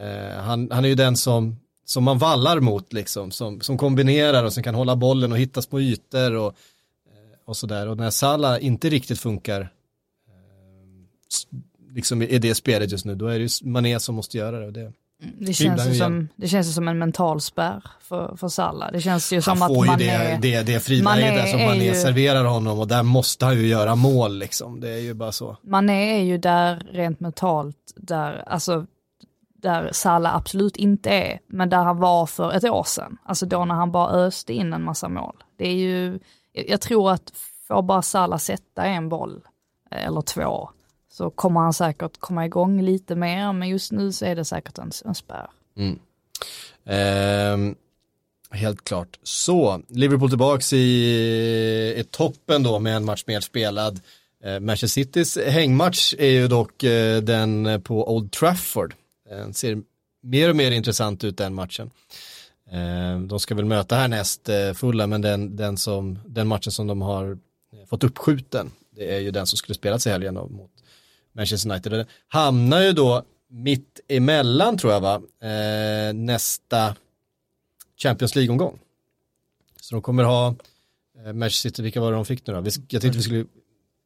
eh, han, han är ju den som, som man vallar mot liksom, som, som kombinerar och som kan hålla bollen och hitta små ytor och, eh, och sådär. Och när Salah inte riktigt funkar eh, liksom i det spelet just nu, då är det ju Mané som måste göra det. Och det Det Himla känns, som, det känns som en mental spärr för, för Salah. Det känns ju som han att får ju man det, är... det, det friläget Mané där som Mané ju- serverar honom och där måste han ju göra mål liksom. Det är ju bara så. Mané är ju där rent mentalt, där, alltså, där Salah absolut inte är, men där han var för ett år sedan. Alltså då när han bara öste in en massa mål. Det är ju, jag tror att får bara Salah sätta en boll, eh, eller två, så kommer han säkert komma igång lite mer, men just nu så är det säkert en, en spärr. Mm. Ehm, helt klart. Så, Liverpool tillbaks i, i toppen då med en match mer spelad. Eh, Manchester Citys hängmatch är ju dock eh, den på Old Trafford. Den ser mer och mer intressant ut den matchen. Eh, de ska väl möta härnäst eh, fulla men den, den, som, den matchen som de har eh, fått uppskjuten det är ju den som skulle spelas i helgen mot Manchester United. Den hamnar ju då mitt emellan tror jag va, eh, nästa Champions League-omgång. Så de kommer ha eh, Manchester City, vilka var det de fick nu då? Jag tänkte vi skulle,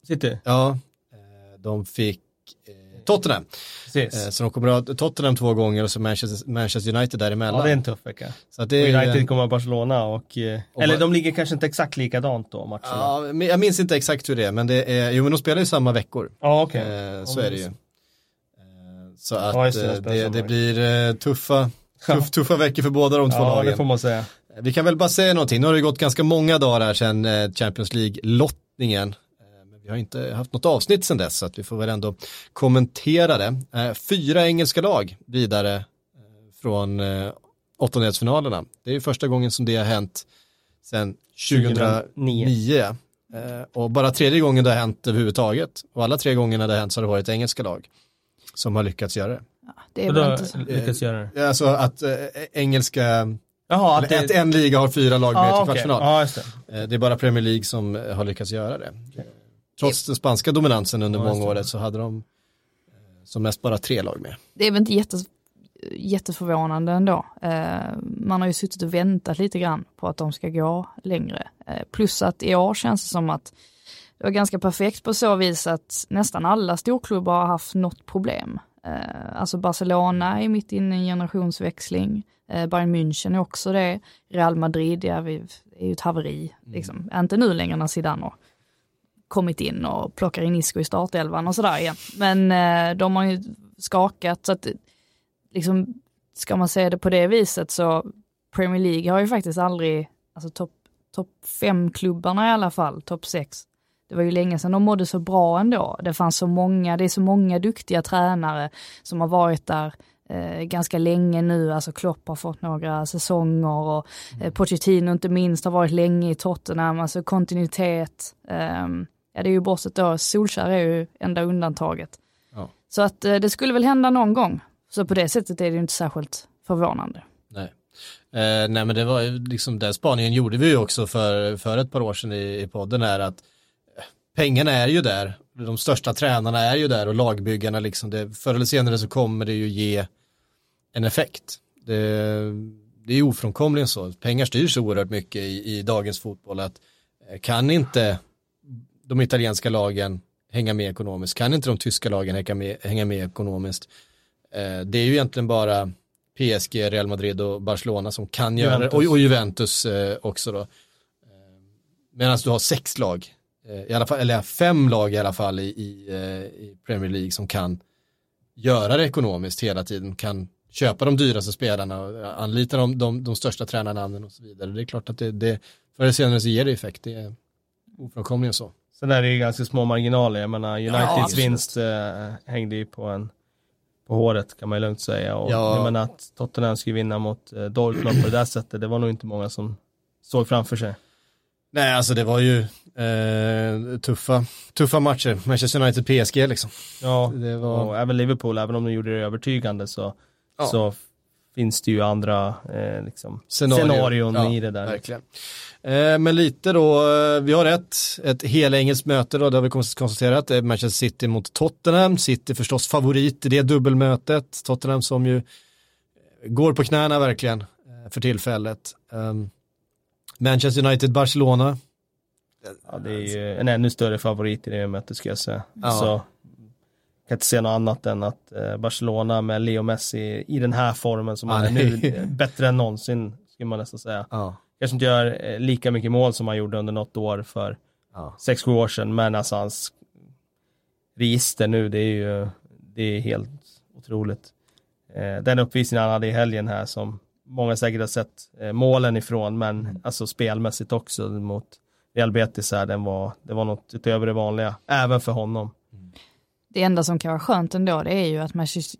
City, ja, eh, de fick eh, Tottenham. precis. Eh, så de kommer ha Tottenham två gånger och så Manchester, Manchester United däremellan. Ja, det är en tuff vecka. så att det Och är, United kommer ha Barcelona och, eh, Och eller de ligger kanske inte exakt likadant då matcherna. Ja, Ja, jag minns inte exakt hur det är, men det är, jo men de spelar ju samma veckor. okej. Eh, så Ja, är det ju. så att Ja, det, det, det blir tuffa, tuff, tuffa veckor för båda de två Ja, lagen. det får man säga. Vi kan väl bara säga någonting, nu har det gått ganska många dagar här sedan Champions League-lottningen. Vi har inte haft något avsnitt sedan dess så att vi får väl ändå kommentera det. Eh, Fyra engelska lag vidare eh, från eh, åttondelsfinalerna. Det är ju första gången som det har hänt sedan 2009. 2009. Eh, och bara tredje gången det har hänt överhuvudtaget. Och alla tre gångerna det har hänt så har det varit engelska lag som har lyckats göra det. Ja, det är väl då inte så. lyckas göra det. Alltså att engelska, Jaha, att, att en liga har fyra lag med Ja, till kvartsfinal. Ja, just det. Det är bara Premier League som har lyckats göra det. Trots den spanska dominansen under Ja, år så hade de eh, som mest bara tre lag med. Det är väl inte jättes, jätteförvånande ändå. Eh, man har ju suttit och väntat lite grann på att de ska gå längre. Eh, plus att i år känns det som att det var ganska perfekt på så vis att nästan alla storklubbar har haft något problem. Alltså Barcelona är mitt inne i en generationsväxling. Bayern München är också det. Real Madrid ja, är ju ett haveri. Liksom. Inte nu längre när Zidane har kommit in och plockar in Isco i startelvan och sådär igen. Men eh, de har ju skakat så att liksom, ska man säga det på det viset så Premier League har ju faktiskt aldrig, alltså topp top fem klubbarna i alla fall, topp sex. Det var ju länge sedan de mådde så bra ändå. Det fanns så många, det är så många duktiga tränare som har varit där eh, ganska länge nu. Alltså Klopp har fått några säsonger och eh, Pochettino inte minst har varit länge i Tottenham, alltså kontinuitet. Ehm, ja, det är ju bortsett då, Solskjaer är ju enda undantaget. Ja. Så att eh, det skulle väl hända någon gång. Så på det sättet är det ju inte särskilt förvånande. Nej. Eh, nej men det var ju liksom den spaningen gjorde vi ju också för, för ett par år sedan i, i podden här att eh, pengarna är ju där, de största tränarna är ju där och lagbyggarna liksom, det, förr eller senare så kommer det ju ge en effekt. Det, det är ofrånkomligen så, pengar styr så oerhört mycket i, i dagens fotboll att eh, kan inte de italienska lagen hänga med ekonomiskt, kan inte de tyska lagen hänga med, hänga med ekonomiskt, eh, det är ju egentligen bara PSG, Real Madrid och Barcelona som kan göra det, och, och Juventus eh, också då. Eh, Medan du har sex lag, eh, i alla fall, eller fem lag i alla fall i, i, i Premier League som kan göra det ekonomiskt hela tiden, kan köpa de dyraste spelarna och anlita de, de, de största tränarnamnen och så vidare. Det är klart att det, det förr eller senare så ger det effekt, det är ofrånkomligen så. Sen är det ju ganska små marginaler. Jag menar, Uniteds absolut. vinst eh, hängde ju på en på håret kan man ju lugnt säga. Och Ja. jag menar att Tottenham skulle vinna mot eh, Dortmund på det där sättet, det var nog inte många som såg framför sig. Nej, alltså det var ju eh, tuffa, tuffa matcher. Manchester United PSG liksom. Ja, Det var... och även Liverpool, även om de gjorde det övertygande så, Ja. så finns det ju andra eh, liksom, Scenario. scenarion Ja, i det där. Verkligen. Eh, men lite då, eh, vi har ett, ett helengelskt möte då, det har vi kons- konstaterat, det är Manchester City mot Tottenham, City förstås favorit i det dubbelmötet, Tottenham som ju går på knäna verkligen eh, för tillfället. Um, Manchester United-Barcelona, Ja, det är ju en ännu större favorit i det mötet ska jag säga. Ja. Så kan inte se något annat än att eh, Barcelona med Leo Messi i den här formen som han är nu, eh, bättre än någonsin skulle man nästan säga. ja. Kanske inte gör eh, lika mycket mål som han gjorde under något år för Ja. 6-7 år sedan, men alltså hans register nu, det är ju det är helt otroligt. Den uppvisningen han hade i helgen här som många säkert har sett målen ifrån, men alltså spelmässigt också mot Real Betis här, den var, det var något utöver det vanliga, även för honom. Det enda som kan vara skönt ändå det är ju att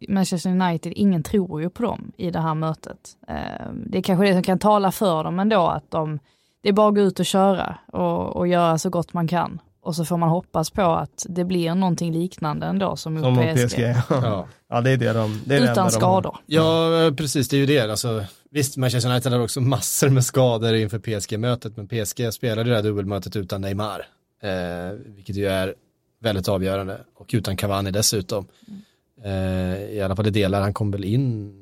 Manchester United, ingen tror ju på dem i det här mötet. Eh, Det är kanske det som kan tala för dem ändå att de, det är bara att gå ut och köra och, och göra så gott man kan. Och så får man hoppas på att det blir någonting liknande ändå som Som mot PSG. PSG. Ja. ja, det är det de, det är det Utan de har. skador. Ja, eh, precis, det är ju det. Alltså, visst, Manchester United hade också massor med skador inför PSG-mötet, men PSG spelade det här dubbelmötet utan Neymar, eh, vilket ju är väldigt avgörande, och utan Cavani dessutom. Eh, I alla fall i delar, han kom väl in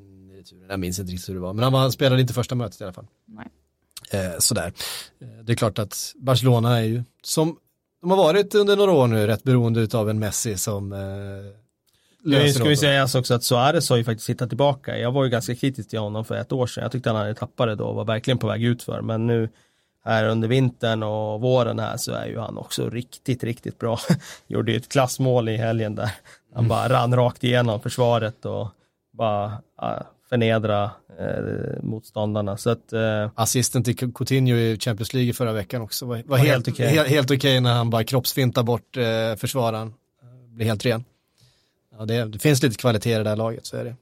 i turen, jag minns inte riktigt hur det var, men han, var, han spelade inte första mötet i alla fall. Nej. Eh, sådär. Eh, det är klart att Barcelona är ju, som de har varit under några år nu, rätt beroende av en Messi som eh, Nu löser ska vi säga också att Suarez har ju faktiskt hittat tillbaka. Jag var ju ganska kritisk till honom för ett år sedan. Jag tyckte han hade tappat det då och var verkligen på väg ut för. Men nu här under vintern och våren här så är ju han också riktigt, riktigt bra. Gjorde ju ett klassmål i helgen där. Han bara rann rakt igenom försvaret och bara förnedra eh, motståndarna. Så att eh, assisten till Coutinho i Champions League förra veckan också var, var Var helt, helt okej. helt, helt okej när han bara kroppsfintar bort eh, försvararen. Blir helt ren. Ja, det, det finns lite kvalitet i det här laget, så är det.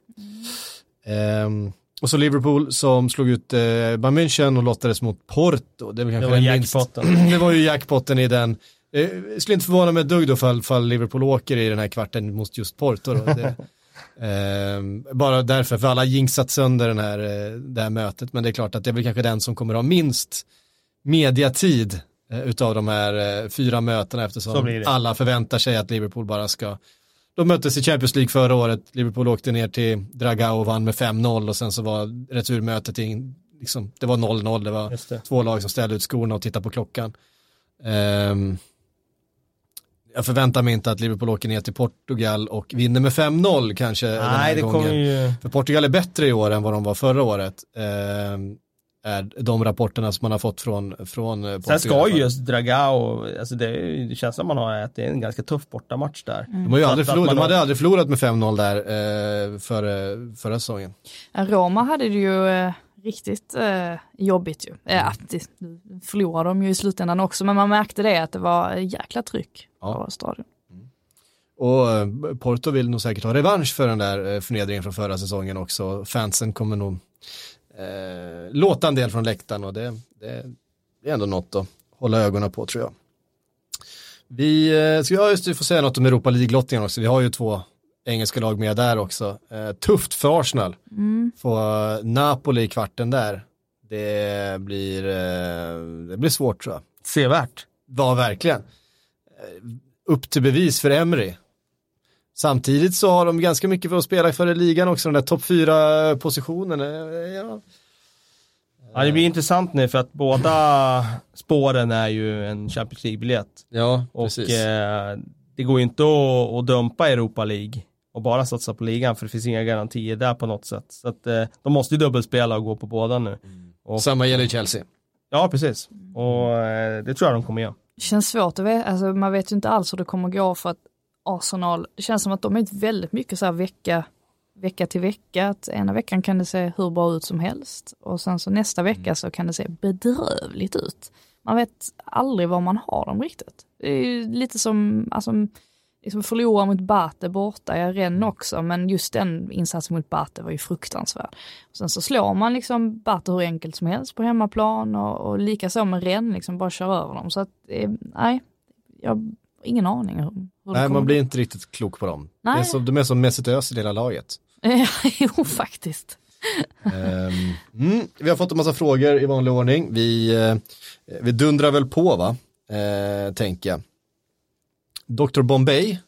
Ehm, Och så Liverpool som slog ut eh, Bayern München och lottades mot Porto. Det, Det var minst- jackpotten. det var ju jackpotten i den. Eh, skulle inte förvåna mig ett dugg då fall, fall Liverpool åker i den här kvarten mot just Porto. Det, ehm, bara därför, för alla har jinxat sönder den här, eh, det här mötet. Men det är klart att det är väl kanske den som kommer ha minst mediatid eh, utav de här eh, fyra mötena eftersom alla förväntar sig att Liverpool bara ska de möttes i Champions League förra året, Liverpool åkte ner till Dragao och vann med 5-0 och sen så var returmötet, in, liksom, det var 0-0, det var det. två lag som ställde ut skorna och tittade på klockan. Ehm, jag förväntar mig inte att Liverpool åker ner till Portugal och vinner med 5-0 kanske den här Nej, det gången. ju... För Portugal är bättre i år än vad de var förra året. Ehm, är de rapporterna som man har fått från, från eh, Portugal. Sen ska ju just Dragao, alltså det, det känns som man har att det är en ganska tuff bortamatch där. de, har ju aldrig förlorat, man de hade aldrig förlorat med 5-0 där eh, före, förra säsongen. Roma hade det ju eh, riktigt eh, jobbigt ju. Mm. Eh, att det, förlorade de ju i slutändan också, men man märkte det att det var jäkla tryck Ja. på stadion. Och eh, Porto vill nog säkert ha revansch för den där eh, förnedringen från förra säsongen också. Fansen kommer nog eh, låta en del från läktaren och det, det, det är ändå något att hålla ögonen på tror jag. Vi eh, ska ja, just får säga något om Europa League-lottningen också. Vi har ju två engelska lag med där också. Eh, tufft för Arsenal. Mm. Få eh, Napoli i kvarten där. Det blir, eh, det blir svårt tror jag. Sevärt. var verkligen eh, upp till bevis för Emery. Samtidigt så har de ganska mycket för att spela för i ligan också, den där topp fyra positionen. eh, Ja. Ja, det blir intressant nu för att båda spåren är ju en Champions League-biljett. ja, Och eh, det går ju inte att, att dumpa Europa League och bara satsa på ligan för det finns inga garantier där på något sätt. Så att eh, de måste ju dubbelspela och gå på båda nu. Och, Samma gäller Chelsea. ja, precis. Och eh, det tror jag de kommer göra. Det känns svårt att veta, alltså man vet ju inte alls hur det kommer gå för att Arsenal, det känns som att de är väldigt mycket så här vecka, vecka till vecka, att ena veckan kan det se hur bra ut som helst och sen så nästa vecka så kan det se bedrövligt ut. Man vet aldrig var man har dem riktigt. Det är lite som, alltså, liksom förlora mot Bate borta, jag Rennes också, men just den insatsen mot Bate var ju fruktansvärd. Sen så slår man liksom Bate hur enkelt som helst på hemmaplan och, och likaså med Rennes, liksom bara kör över dem. Så att, eh, nej, jag ingen aning hur, Nej, man blir inte riktigt klok på dem. Det Nej. är som, de är som Mesut Özil i hela laget. jo, faktiskt. Ehm, mm, vi har fått en massa frågor i vanlig ordning. Vi, eh, vi dundrar väl på va, eh, tänker jag. Dr. Bombay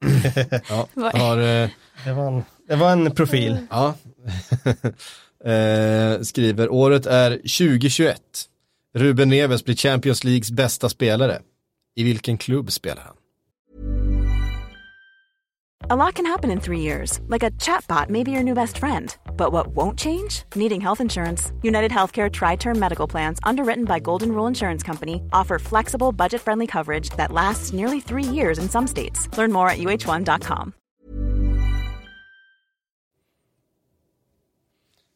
ja, har eh, Det var en, det var en profil. Ja. eh, skriver, året är 2021. Ruben Neves blir Champions Leagues bästa spelare. I vilken klubb spelar han? A lot can happen in three years, like a chatbot may be your new best friend. But what won't change? Needing health insurance. United Healthcare Tri Term Medical Plans, underwritten by Golden Rule Insurance Company, offer flexible, budget friendly coverage that lasts nearly three years in some states. Learn more at uh1.com.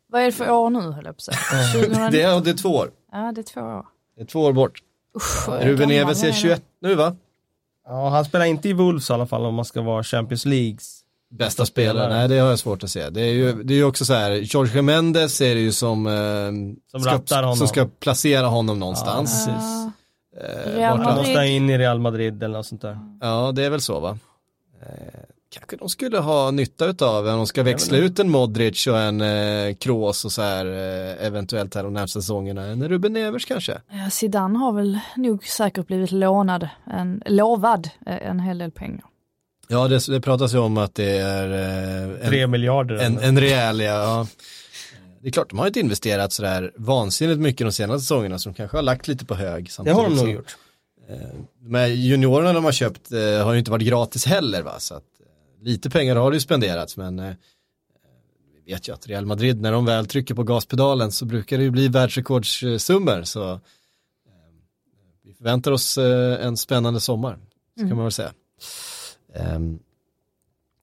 Vad är det för år nu höll jag på att säga? 2019? Det är, det är två år. Ja, det är två år. Det är två år bort. Usch, Ruben Neves är jag 21 nu va? Ja, han spelar inte i Wolves i alla fall om man ska vara Champions Leagues. Bästa spelare, nej det har jag svårt att se. Det är ju, det är ju också så här, Jorge Mendes är det ju som, eh, Som ska, som ska placera honom någonstans. Ja, Eh, Han måste in i Real Madrid eller något sånt där. Ja, det är väl så va? Eh, kanske de skulle ha nytta utav om de ska växla ut en Modric och en eh, Kroos och så här eh, eventuellt här de närmsta säsongerna. En Ruben Nevers kanske? Ja, Zidane har väl nog säkert blivit lånad, en, lovad eh, en hel del pengar. Ja, det, det pratas ju om att det är eh, Tre en, miljarder. en, en rejäl, ja. Det är klart, de har inte investerat sådär vansinnigt mycket de senaste säsongerna som kanske har lagt lite på hög. det har de nog gjort. Men juniorerna de har köpt eh, har ju inte varit gratis heller va, så att eh, lite pengar har det ju spenderats men eh, vi vet ju att Real Madrid när de väl trycker på gaspedalen så brukar det ju bli världsrekordssummor så eh, vi förväntar oss eh, en spännande sommar, så kan man väl säga. Um,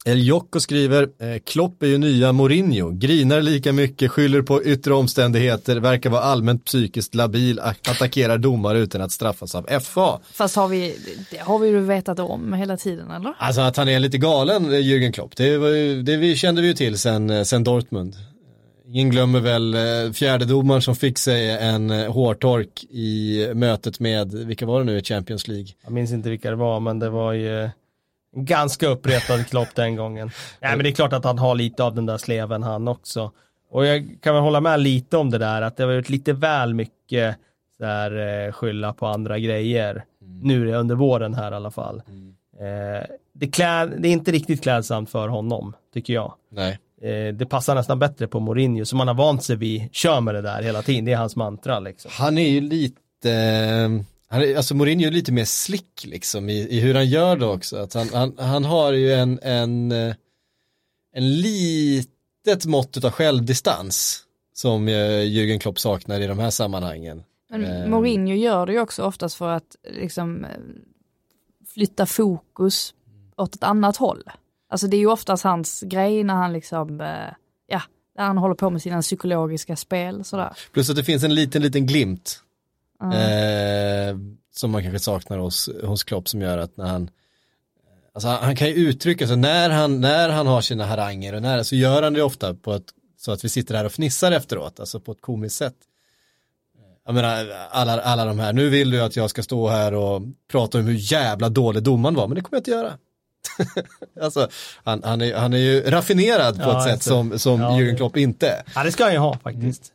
El Jocko skriver, eh, Klopp är ju nya Mourinho, grinar lika mycket, skyller på yttre omständigheter, verkar vara allmänt psykiskt labil, att- attackerar domare utan att straffas av FA. Fast har vi, det har vi ju vetat om hela tiden eller? Alltså att han är lite galen, eh, Jürgen Klopp, det, var ju, det vi kände vi ju till sen, eh, sen Dortmund. ingen glömmer väl fjärdedomaren som fick sig en hårtork i mötet med, vilka var det nu i Champions League? Jag minns inte vilka det var, men det var ju ganska uppretad Klopp den gången. Nej, men det är klart att han har lite av den där sleven han också. Och jag kan väl hålla med lite om det där, att det har varit lite väl mycket så här, eh, skylla på andra grejer. Mm. Nu under våren här i alla fall. Mm. Eh, det, klä, det är inte riktigt klädsamt för honom, tycker jag. Nej. Eh, det passar nästan bättre på Mourinho som man har vant sig vid, kör med det där hela tiden, det är hans mantra liksom. Han är ju lite, han är, alltså Mourinho är lite mer slick liksom i, i hur han gör det också. Att han, han, han har ju en, en, eh, en litet mått av självdistans som Jürgen Klopp saknar i de här sammanhangen. Men Mourinho gör det ju också oftast för att liksom flytta fokus åt ett annat håll. Alltså det är ju oftast hans grej när han liksom, eh, ja, när han håller på med sina psykologiska spel sådär. Plus att det finns en liten, liten glimt. Mm. Eh, som man kanske saknar hos, hos Klopp som gör att när han Alltså han, han kan ju uttrycka sig när han, när han har sina haranger och när, så gör han det ofta på ett, så att vi sitter här och fnissar efteråt, alltså på ett komiskt sätt. Jag menar, alla, alla de här, nu vill du att jag ska stå här och prata om hur jävla dålig domaren var, men det kommer jag inte göra. alltså, han, han, är, han är ju raffinerad på ja, ett sätt som, som ja, Jürgen Klopp inte är. Ja, det ska han ju ha faktiskt.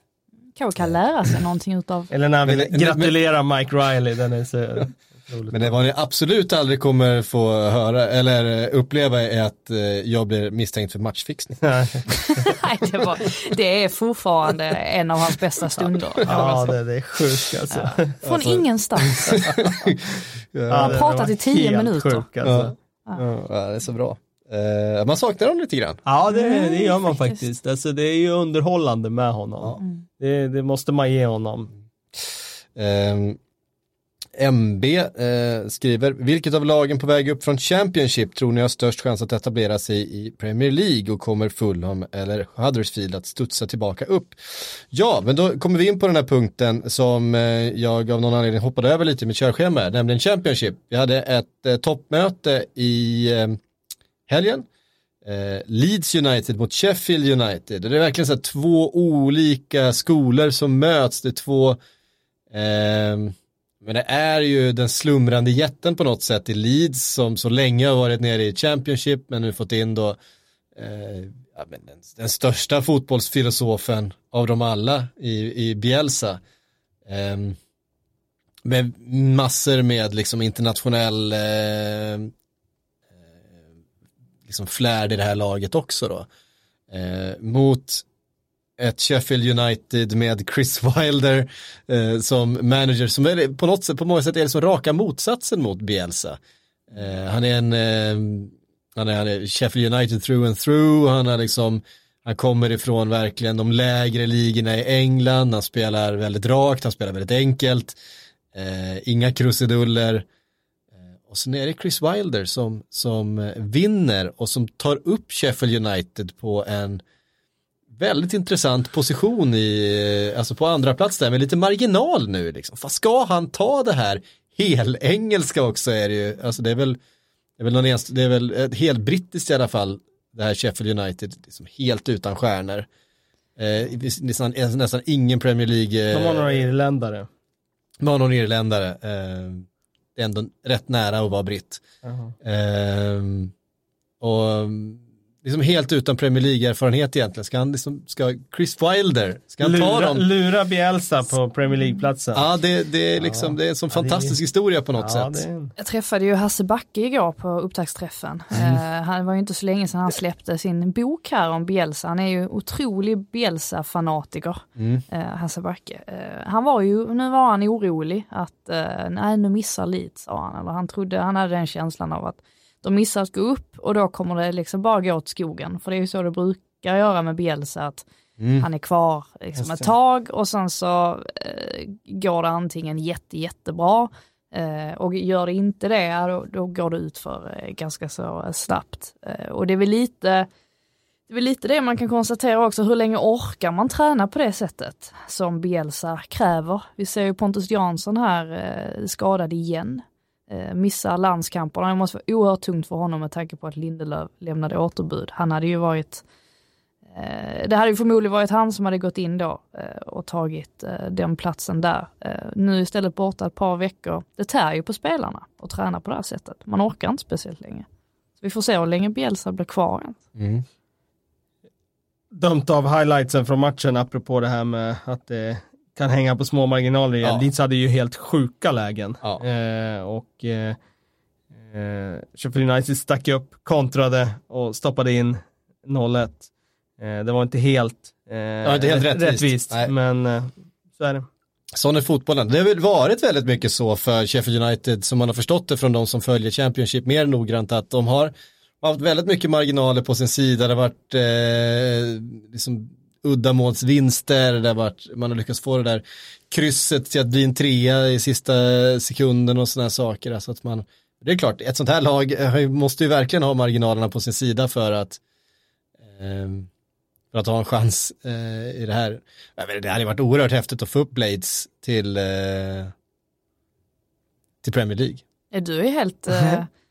Kanske kan lära sig någonting utav. Eller när han vill men, gratulera men, Mike Riley, den är så men det vad ni absolut aldrig kommer få höra eller uppleva är att eh, jag blir misstänkt för matchfixning. Nej, det, var, det är fortfarande en av hans bästa stunder. Ja, det, det är sjukt alltså. Ja. Från alltså. ingenstans. ja, han har pratat i tio minuter. Sjuk, alltså. ja. ja, det är så bra. Uh, man saknar honom lite grann. Ja, det, det gör man faktiskt. faktiskt. Alltså, det är ju underhållande med honom. Mm. Det, det, måste man ge honom. Um, MB eh, skriver, vilket av lagen på väg upp från Championship tror ni har störst chans att etablera sig i Premier League och kommer Fulham eller Huddersfield att studsa tillbaka upp? Ja, men då kommer vi in på den här punkten som eh, jag av någon anledning hoppade över lite med körschema, nämligen Championship. Vi hade ett eh, toppmöte i eh, helgen. Eh, Leeds United mot Sheffield United. Det är verkligen så här två olika skolor som möts. Det är två eh, men det är ju den slumrande jätten på något sätt i Leeds som så länge har varit nere i Championship men nu fått in då eh, ja, den, den, största fotbollsfilosofen av dem alla i, i Bielsa. Eh, med massor med liksom internationell eh liksom flärd i det här laget också då. Eh, mot ett Sheffield United med Chris Wilder eh, som manager som är på något sätt, på många sätt är det som raka motsatsen mot Bielsa. Eh, han är en, eh, han, är, han är Sheffield United through and through, han har liksom, han kommer ifrån verkligen de lägre ligorna i England, han spelar väldigt rakt, han spelar väldigt enkelt, eh, inga krusiduller. Eh, och sen är det Chris Wilder som, som vinner och som tar upp Sheffield United på en väldigt intressant position i, alltså på andra plats där med lite marginal nu liksom. Fast ska han ta det här helengelska också är det ju, alltså det är väl, det är väl, någon enst, det är väl helt brittiskt i alla fall, det här Sheffield United, liksom helt utan stjärnor. Eh, nästan, nästan ingen Premier League. Eh, De har några irländare. De har någon irländare. Eh, det är ändå rätt nära att vara britt. Uh -huh. eh, och liksom helt utan Premier League-erfarenhet egentligen. Ska, han liksom, ska Chris Wilder, ska han lura, ta dem? Lura Bielsa på Premier League-platsen. Ja, det, det, är liksom, ja. det är en sån fantastisk det, historia på något ja, sätt. Det... Jag träffade ju Hasse Backe igår på upptaktsträffen. Mm. Uh, han var ju inte så länge sedan han släppte sin bok här om Bielsa. Han är ju otrolig Bielsa-fanatiker, mm. uh, Hasse Backe. Uh, han var ju, nu var han orolig att, nej nu missar Leeds, sa han. Eller han trodde, han hade den känslan av att de missar att gå upp och då kommer det liksom bara gå åt skogen. För det är ju så det brukar göra med Bielsa, att mm. han är kvar liksom ett tag och sen så eh, går det antingen jätte, jättebra eh, och gör det inte det, då, då går det ut för eh, ganska så snabbt. Eh, och det är väl lite det är väl lite det man kan konstatera också, hur länge orkar man träna på det sättet som Bielsa kräver? Vi ser ju Pontus Jansson här eh, skadad igen eh, missar landskamperna. Det måste vara oerhört tungt för honom med tanke på att Lindelöf lämnade återbud. Han hade ju varit Eh, det hade ju förmodligen varit han som hade gått in då eh, och tagit eh, den platsen där. Nu istället borta ett par veckor. Det tär ju på spelarna att träna på det här sättet. Man orkar inte speciellt länge. Så vi får se hur länge Bielsa blir kvar. Mm. Dömt av highlightsen från matchen apropå det här med att det kan hänga på små marginaler igen. Ja. Leeds hade ju helt sjuka lägen. Ja. Eh, och eh, Sheffield United stack upp, kontrade och stoppade in 0-1. Eh, det var inte helt, eh, ja, inte helt rättvist, rättvist men eh, så är det. Sån är fotbollen. Det har väl varit väldigt mycket så för Sheffield United som man har förstått det från de som följer Championship mer noggrant att de har haft väldigt mycket marginaler på sin sida. Det har varit eh, liksom uddamålsvinster, det har varit, man har lyckats få det där krysset till att bli en trea i sista sekunden och sådana saker. Alltså att man, det är klart, ett sånt här lag måste ju verkligen ha marginalerna på sin sida för att eh, för att ha en chans eh, i det här. det hade varit oerhört häftigt att få upp Blades till, eh, till Premier League. Du är helt... Eh, du,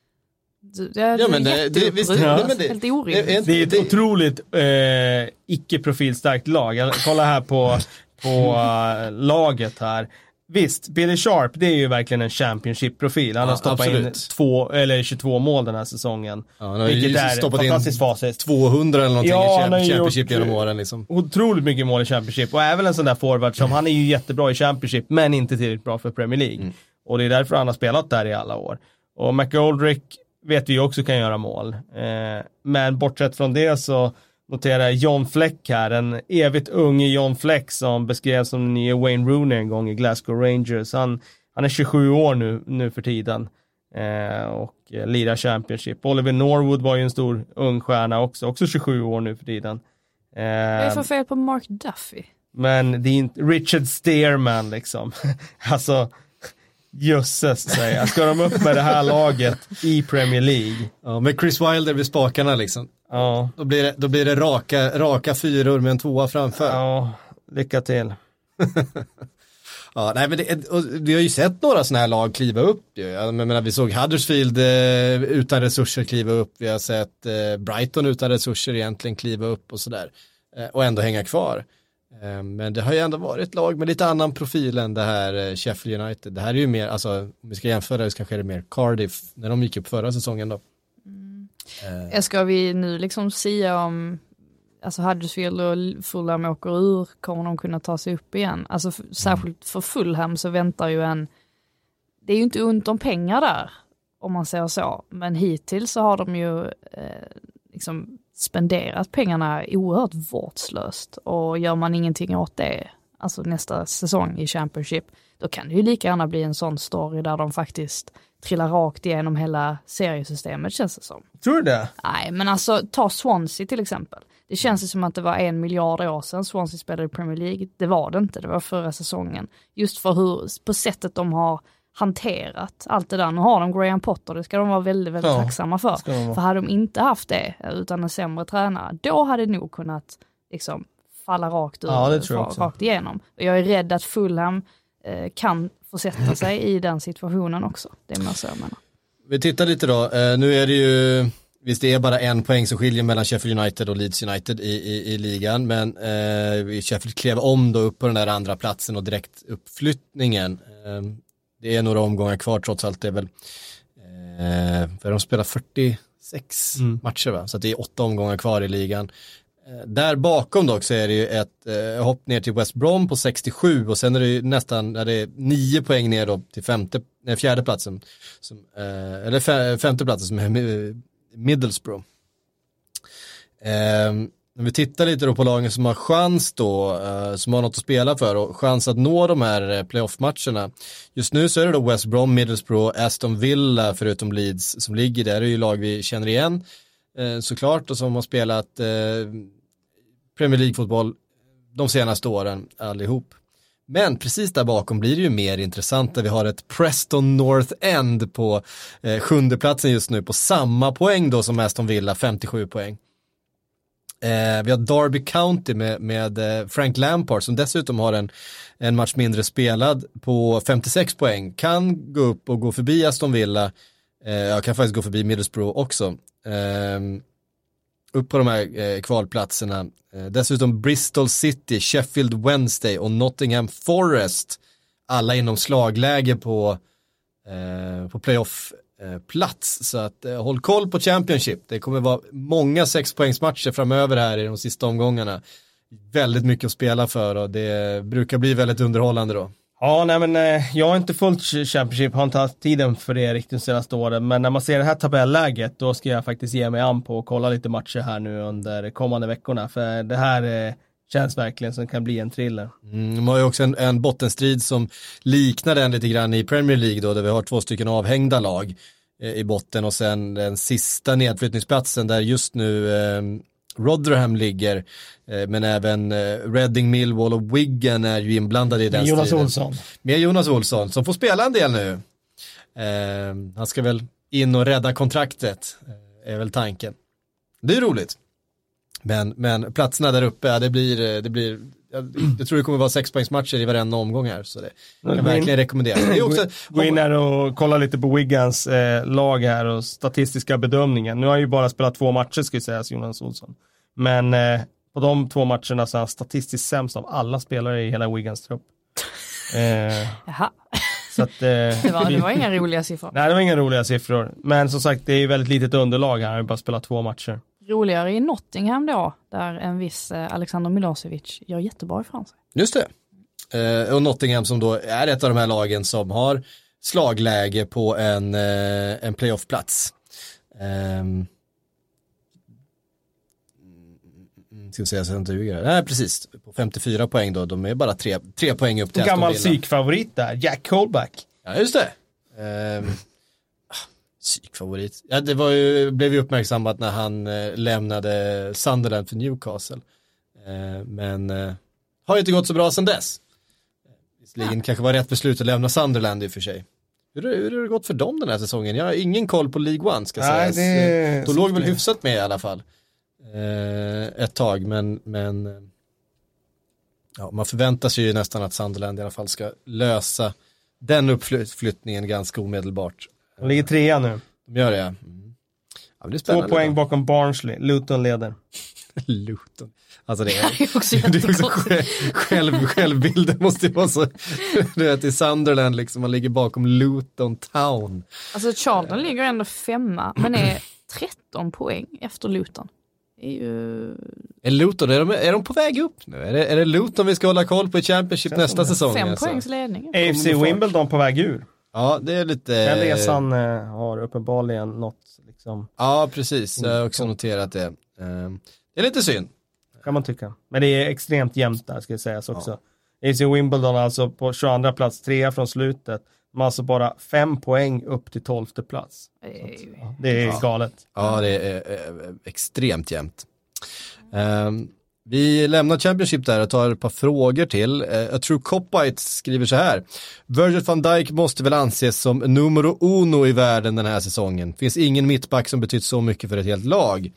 det, ja, men det, det, visst, ja. men det, helt orimligt. Det är ett otroligt eh, icke-profilstarkt lag. Kolla här på, på uh, laget här. Visst, Billy Sharp, det är ju verkligen en Championship-profil. Han ja, har stoppat absolut. in två, eller 22 mål den här säsongen. Ja, han har vilket är stoppat fantastiskt facit. 200 eller någonting ja, i Championship genom åren liksom. Otroligt mycket mål i Championship och även en sån där forward som, han är ju jättebra i Championship men inte tillräckligt bra för Premier League. Mm. Och det är därför han har spelat där i alla år. Och McGoldrick vet vi också kan göra mål. Eh, men bortsett från det så noterar John Fleck här, en evigt ung John Fleck som beskrevs som den nya Wayne Rooney en gång i Glasgow Rangers. Han, han är 27 år nu, nu för tiden eh, och eh, lirar Championship. Oliver Norwood var ju en stor ung stjärna också, också 27 år nu för tiden. Eh, Vad är det för fel på Mark Duffy? Men det är inte Richard Stearman liksom. alltså, jösses säger jag. Ska de upp med det här laget i Premier League? Ja, med Chris Wilder vid spakarna liksom. Ja. Då blir det, då blir det raka, raka fyror med en tvåa framför. Ja, lycka till. ja, nej, men det, vi har ju sett några sådana här lag kliva upp. Jag menar, vi såg Huddersfield eh, utan resurser kliva upp. Vi har sett eh, Brighton utan resurser egentligen kliva upp och sådär. Eh, och ändå hänga kvar. Eh, men det har ju ändå varit lag med lite annan profil än det här eh, Sheffield United. Det här är ju mer, alltså om vi ska jämföra så kanske är det mer Cardiff när de gick upp förra säsongen då. Eh. Ska vi nu liksom säga om alltså Huddersfield och Fulham åker ur, kommer de kunna ta sig upp igen? Alltså för, särskilt för Fulham så väntar ju en, det är ju inte ont om pengar där, om man säger så, men hittills så har de ju eh, liksom spenderat pengarna oerhört vårdslöst och gör man ingenting åt det, alltså nästa säsong i Championship, då kan det ju lika gärna bli en sån story där de faktiskt trillar rakt igenom hela seriesystemet känns det som. Tror du det? Nej, men alltså ta Swansea till exempel. Det känns ju som att det var en miljard år sedan Swansea spelade i Premier League. Det var det inte, det var förra säsongen. Just för hur, på sättet de har hanterat allt det där. Nu har de Graham Potter, det ska de vara väldigt, väldigt ja, tacksamma för. För hade de inte haft det, utan en sämre tränare, då hade det nog kunnat liksom falla rakt, ur, ja, rakt igenom. Och jag är rädd att Fulham eh, kan få sätta sig i den situationen också. Det är så jag menar. Vi tittar lite då, eh, nu är det ju, visst det är bara en poäng som skiljer mellan Sheffield United och Leeds United i, i, i ligan, men eh, Sheffield klev om då upp på den där andra platsen och direkt uppflyttningen. Det är några omgångar kvar trots allt, det är väl, eh, för de spelar 46 mm. matcher va, så det är åtta omgångar kvar i ligan. Eh, där bakom dock så är det ju ett eh, hopp ner till West Brom på 67 och sen är det ju nästan, är det nio poäng ner då till femte, nej, fjärde platsen. Som, eh, eller femte platsen som är Middlesbrough. Om vi tittar lite då på lagen som har chans då, eh, som har något att spela för och chans att nå de här eh, playoff-matcherna. Just nu så är det då West Brom, Middlesbrough, Aston Villa förutom Leeds som ligger där, det är ju lag vi känner igen eh, såklart och som har spelat eh, Premier League-fotboll de senaste åren allihop. Men precis där bakom blir det ju mer intressant där vi har ett Preston North End på eh, sjunde platsen just nu på samma poäng då som Aston Villa, 57 poäng. Eh, vi har Derby County med, med eh, Frank Lampard som dessutom har en, en match mindre spelad på 56 poäng. Kan gå upp och gå förbi Aston Villa. Eh, jag kan faktiskt gå förbi Middlesbrough också. Eh, upp på de här eh, kvalplatserna. Eh, dessutom Bristol City, Sheffield Wednesday och Nottingham Forest. Alla inom slagläge på, eh, på Eh, plats, Så att eh, håll koll på Championship. Det kommer vara många sexpoängsmatcher framöver här i de sista omgångarna. Väldigt mycket att spela för och det brukar bli väldigt underhållande då. Ja, nej men eh, jag har inte följt Championship, har inte haft tiden för det riktigt de senaste åren, men när man ser det här tabelläget då ska jag faktiskt ge mig an på att kolla lite matcher här nu under kommande veckorna, för det här eh, känns verkligen som kan bli en thriller. Mm, de har ju också en, en bottenstrid som liknar den lite grann i Premier League då, där vi har två stycken avhängda lag eh, i botten och sen den sista nedflyttningsplatsen där just nu eh, Rotherham ligger, eh, men även eh, Reading, Millwall och Wigan är ju inblandade i den Med Jonas striden. Olsson. Med Jonas Olsson, som får spela en del nu. Eh, han ska väl in och rädda kontraktet, eh, är väl tanken. Det är roligt. Men, men platserna där uppe, ja, det blir, eh, det blir jag, jag tror det kommer vara sexpoängsmatcher i varenda omgång här, så det kan in- verkligen rekommenderas. Det är också, Gå in här och kolla lite på Wiggans eh, lag här och statistiska bedömningen. Nu har han ju bara spelat två matcher ska sägas, Jonas Olsson. Men eh, på de två matcherna så är han statistiskt sämst av alla spelare i hela Wiggans trupp. Eh, Jaha, så att, eh, det var, det var inga roliga siffror. Nej, det var inga roliga siffror. Men som sagt, det är ju väldigt litet underlag här. Han har ju bara spelat två matcher. Roligare i Nottingham då, där en viss eh, Alexander Milosevic gör jättebra ifrån sig. Just det. Eh, och Nottingham som då är ett av de här lagen som har slagläge på en, eh, en playoffplats. Ehm. Mm, Ska vi säga så jag inte ljuger. Nej, precis. På 54 poäng då. De är bara tre, tre poäng upp till gammal Aston Villa. psykfavorit där, Jack Colback. Ja, just det. Psykfavorit. Ja, det var ju, blev ju uppmärksammat när han eh, lämnade Sunderland för Newcastle. Eh, men eh, har ju inte gått så bra sedan dess. Visserligen kanske var rätt beslut att lämna Sunderland i och för sig. Hur, hur har det gått för dem den här säsongen? Jag har ingen koll på League One ska Nej, sägas. det- De låg väl hyfsat med i alla fall. Eh, ett tag, men, men eh, ja, man förväntar sig ju nästan att Sunderland i alla fall ska lösa den uppflyttningen ganska omedelbart. De ligger trea nu. De gör det, ja. Mm. ja det Två poäng då. bakom Barnsley. Luton leder. Luton. Alltså det är, Det är också det är också jättekonstigt. själv, själv, självbilden måste ju vara så, du vet i Sunderland liksom, man ligger bakom Luton Town. Alltså Charlton ligger ändå femma, men är 13 poäng efter Luton. Det är ju... Är Luton, är de, är de på väg upp nu? Är det, är det Luton vi ska hålla koll på i Championship nästa säsong? Fem alltså? poängs ledning. AFC. Wimbledon på väg ur. Ja, det är lite... Den resan eh, har uppenbarligen nått, liksom, Ja, precis. Jag har också noterat det. Ehm, Det är lite synd. kan man tycka. Men det är extremt jämnt där ska sägas också. AFC Wimbledon alltså på 22 plats, trea från slutet. De har alltså bara fem poäng upp till 12 plats. Det är ju- Det är galet. Ja, det är eh, extremt jämnt. Ehm, vi lämnar Championship där och tar ett par frågor till. Eh, jag tror Copite skriver så här. Virgil van Dijk måste väl anses som numero uno i världen den här säsongen. Finns ingen mittback som betytt så mycket för ett helt lag.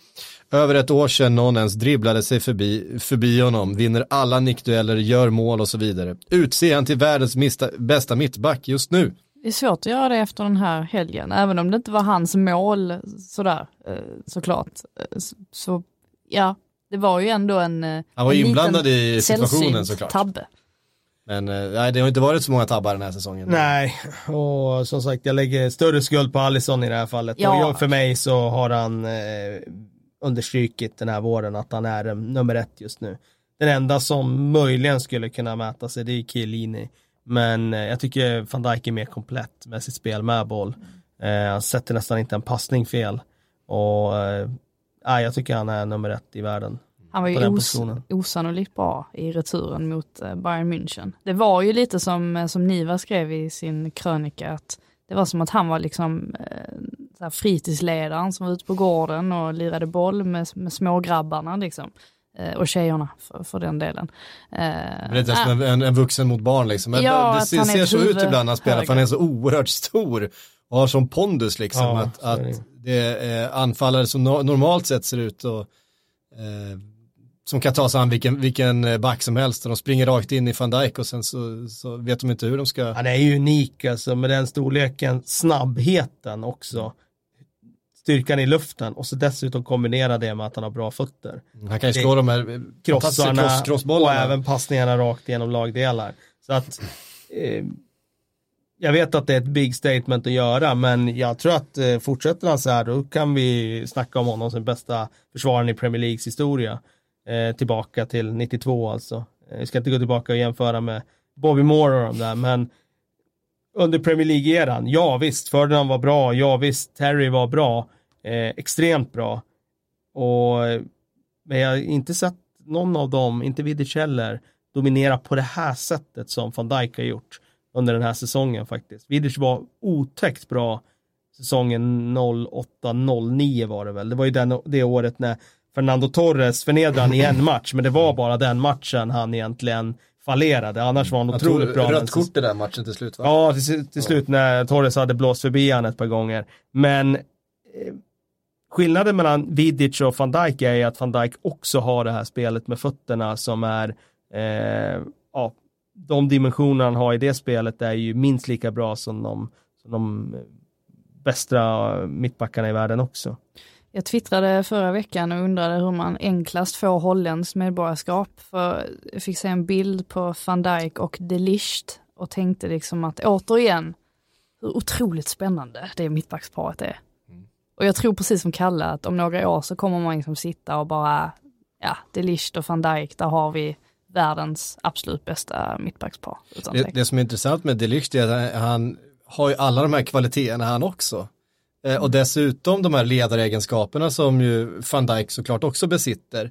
Över ett år sedan någon ens dribblade sig förbi, förbi honom, vinner alla nickdueller, gör mål och så vidare. Utser han till världens mista, bästa mittback just nu. Det är svårt att göra det efter den här helgen, även om det inte var hans mål sådär, eh, såklart. Eh, så ja, det var ju ändå en eh, Han var en inblandad i situationen såklart. tabbe. Men eh, nej, det har inte varit så många tabbar den här säsongen. Nej, och som sagt jag lägger större skuld på Alisson i det här fallet. Ja. Och jag, för mig så har han eh, understrukit den här våren att han är eh, nummer ett just nu. Den enda som möjligen skulle kunna mäta sig det är Chiellini. Men eh, jag tycker van Dijk är mer komplett med sitt spel med boll. Eh, han sätter nästan inte en passning fel. Och nej, jag tycker han är nummer ett i världen. Han var ju os osannolikt bra i returen mot eh, Bayern München. Det var ju lite som, eh, som Niva skrev i sin krönika, att det var som att han var liksom eh, så här fritidsledaren som var ute på gården och lirade boll med, med smågrabbarna liksom. Och tjejerna för, för den delen. Men det är äh, som en, en, en vuxen mot barn liksom. Men Ja, det att ser, så ut ibland när han spelar för han är så oerhört stor och har sån pondus liksom. Ja, att att det. är anfallare som no- normalt sett ser ut och eh, som kan ta sig an vilken, vilken eh, back som helst och de springer rakt in i van Dijk och sen så, så vet de inte hur de ska. Han är ju unik alltså med den storleken, snabbheten också. styrkan i luften och så dessutom kombinera det med att han har bra fötter. Han kan ju slå de här eh, Krossarna cross, och även passningarna rakt igenom lagdelar. Så att eh, jag vet att det är ett big statement att göra, men jag tror att eh, fortsätter han så här, då kan vi snacka om honom som bästa försvararen i Premier Leagues historia. Eh, tillbaka till 92 alltså. Eh, ska inte gå tillbaka och jämföra med Bobby Moore och de där, men under Premier League-eran, ja visst, Ferdinand var bra, ja visst, Terry var bra, eh, extremt bra. Och, men jag har inte sett någon av dem, inte Vidic heller, dominera på det här sättet som van Dijk har gjort under den här säsongen faktiskt. Vidic var otäckt bra säsongen 08-09 var det väl. Det var ju den, det året när Fernando Torres förnedrade i en match, men det var bara den matchen han egentligen fallerade. Annars var han tog otroligt bra. rött kort i den matchen till slut va? Ja, till, till slut när Torres hade blåst förbi han ett par gånger. Men eh, skillnaden mellan Vidic och van Dijk är att van Dijk också har det här spelet med fötterna som är, eh, ja, de dimensioner han har i det spelet är ju minst lika bra som de, som de eh, bästa mittbackarna i världen också. Jag twittrade förra veckan och undrade hur man enklast får holländskt medborgarskap. För jag fick se en bild på van Dijk och de Ligt och tänkte liksom att återigen, hur otroligt spännande det mittbacksparet är. Och jag tror precis som Kalle att om några år så kommer man liksom sitta och bara, ja, de Ligt och van Dijk, där har vi världens absolut bästa mittbackspar. Utan Det, det som är intressant med Delicht är att han har ju alla de här kvaliteterna han också. Eh, och dessutom de här ledaregenskaperna som ju van Dijk såklart också besitter.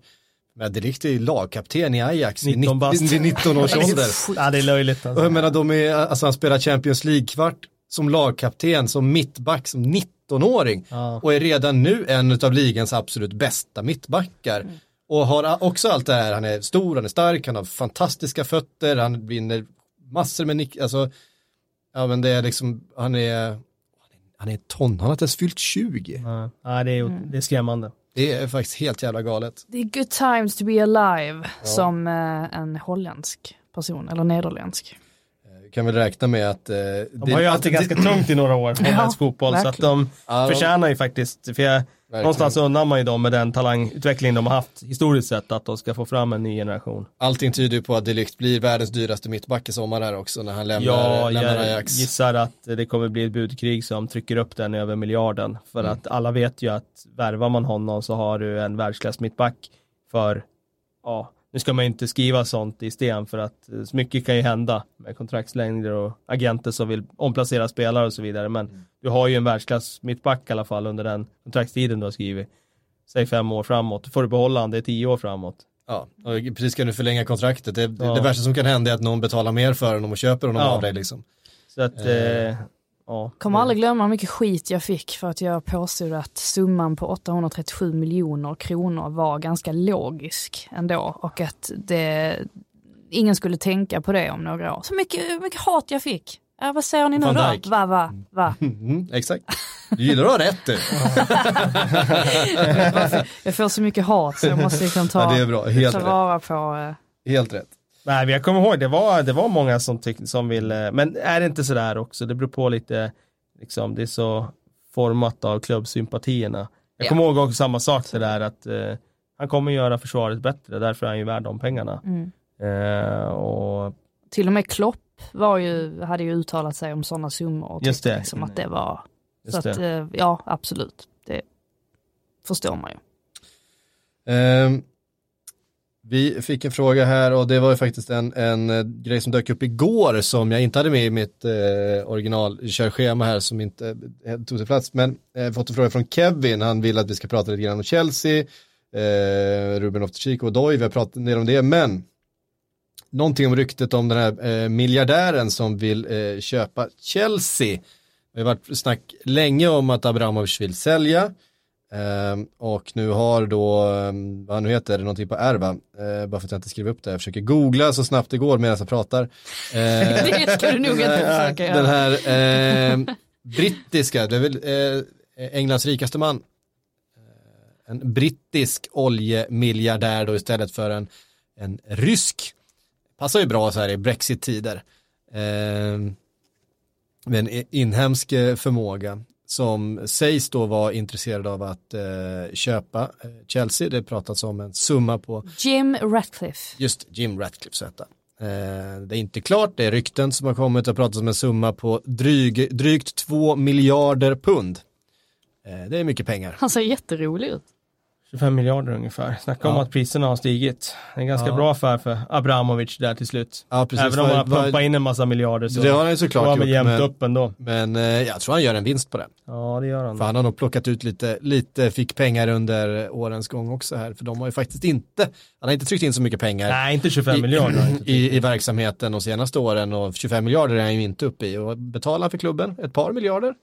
Men Delicht är ju lagkapten i Ajax 19 i bast. 19 års ålder. Ja, det är löjligt Och alltså. jag menar, de är, alltså han spelar Champions League-kvart som lagkapten, som mittback, som 19-åring. Ja. Och är redan nu en av ligans absolut bästa mittbackar. Och har också allt det här, han är stor, han är stark, han har fantastiska fötter, han vinner massor med nick, alltså, ja men det är liksom, han är, han är ton, han har inte ens fyllt 20. Ja, ja, det, är, det är skrämmande. Det är faktiskt helt jävla galet. Det är good times to be alive, som eh, en holländsk person, eller nederländsk. Vi kan väl räkna med att... Eh, De har ju alltid ganska tungt i några år, holländsk fotboll, så att de Ja, de- förtjänar ju faktiskt, för jag, någonstans undrar man ju dem med den talangutveckling de har haft historiskt sett, att de ska få fram en ny generation. Allting tyder ju på att Delict blir världens dyraste mittback i sommar här också när han lämnar, Ja, lämnar jag Ajax. gissar att det kommer bli ett budkrig som trycker upp den över miljarden. För Mm. att alla vet ju att värvar man honom så har du en världsklass mittback för, ja, nu ska man ju inte skriva sånt i sten för att eh, så mycket kan ju hända med kontraktslängder och agenter som vill omplacera spelare och så vidare. Men Mm. du har ju en världsklass mittback i alla fall under den kontraktstiden du har skrivit. Säg fem år framåt, får du behålla han, det är tio år framåt. Ja, och precis ska du förlänga kontraktet. Det, det, Ja. det värsta som kan hända är att någon betalar mer för honom och köper honom Ja. av dig liksom. Så att, Eh. Ja. Kommer aldrig glömma hur mycket skit jag fick för att jag påstod att summan på 837 miljoner kronor var ganska logisk ändå och att det, ingen skulle tänka på det om några år. Så mycket, mycket hat jag fick. Ja, vad säger ni nu Van då? Dijk. Va, va, va? Mm, exakt. Du gillar att ha rätt du. Jag får så mycket hat så jag måste liksom ta, Ja, det är bra, helt ta rätt. vara på eh, Helt rätt. Nej, jag kommer ihåg, det var, det var många som, tyck, som ville, men är det inte sådär också, det beror på lite, liksom, det är så format av klubbsympatierna. Jag Ja. kommer ihåg också samma sak det där att eh, han kommer göra försvaret bättre, därför är han ju värd de pengarna. mm. Eh, och Till och med Klopp var ju, hade ju uttalat sig om sådana summor och Just det. liksom att det var, Just så att det. eh, ja absolut, det förstår man ju. Ehm, vi fick en fråga här och det var ju faktiskt en, en eh, grej som dök upp igår som jag inte hade med i mitt eh, originalkörschema här som inte eh, tog sig plats. Men eh, fått en fråga från Kevin, han vill att vi ska prata lite grann om Chelsea, eh, Ruben Loftus-Cheek och Doi, vi har pratat en del om det, men någonting om ryktet om den här eh, miljardären som vill eh, köpa Chelsea. Det har varit snack länge om att Abramovic vill sälja. Ehm, och nu har då, um, vad nu heter, någonting på R va? Eh, bara för att jag inte skriver upp det, jag försöker googla så snabbt det går medan jag pratar. Eh, Det ska du nog inte försöka göra. Den här ehm, brittiska, det är väl eh, Englands rikaste man. Eh, En brittisk oljemiljardär då istället för en, en rysk. Passar ju bra så här i brexit-tider. Med en inhemsk eh, förmåga. Som sägs då vara intresserade av att eh, köpa eh, Chelsea. Det pratas om en summa på Jim Ratcliffe. just Jim Ratcliffe så heter han. eh, Det är inte klart, det är rykten som har kommit och pratats om en summa på dryg, drygt 2 miljarder pund. Eh, det är mycket pengar. Han ser jätterolig ut. 25 miljarder ungefär. Snacka om Ja. att priserna har stigit. Det är en ganska Ja. bra affär för Abramovic där till slut. Ja, precis. Även om han har pumpat in en massa miljarder så Det har han såklart gjort, jämnt men- upp ändå. Men eh, jag tror han gör en vinst på det. Ja, det gör han. För han har nog plockat ut lite, lite fick pengar under årens gång också här. För de har ju faktiskt inte, han har inte tryckt in så mycket pengar Nej, inte 25 i, miljarder. i, i verksamheten de senaste åren och 25 miljarder är han ju inte uppe i. Och betalar för klubben ett par miljarder?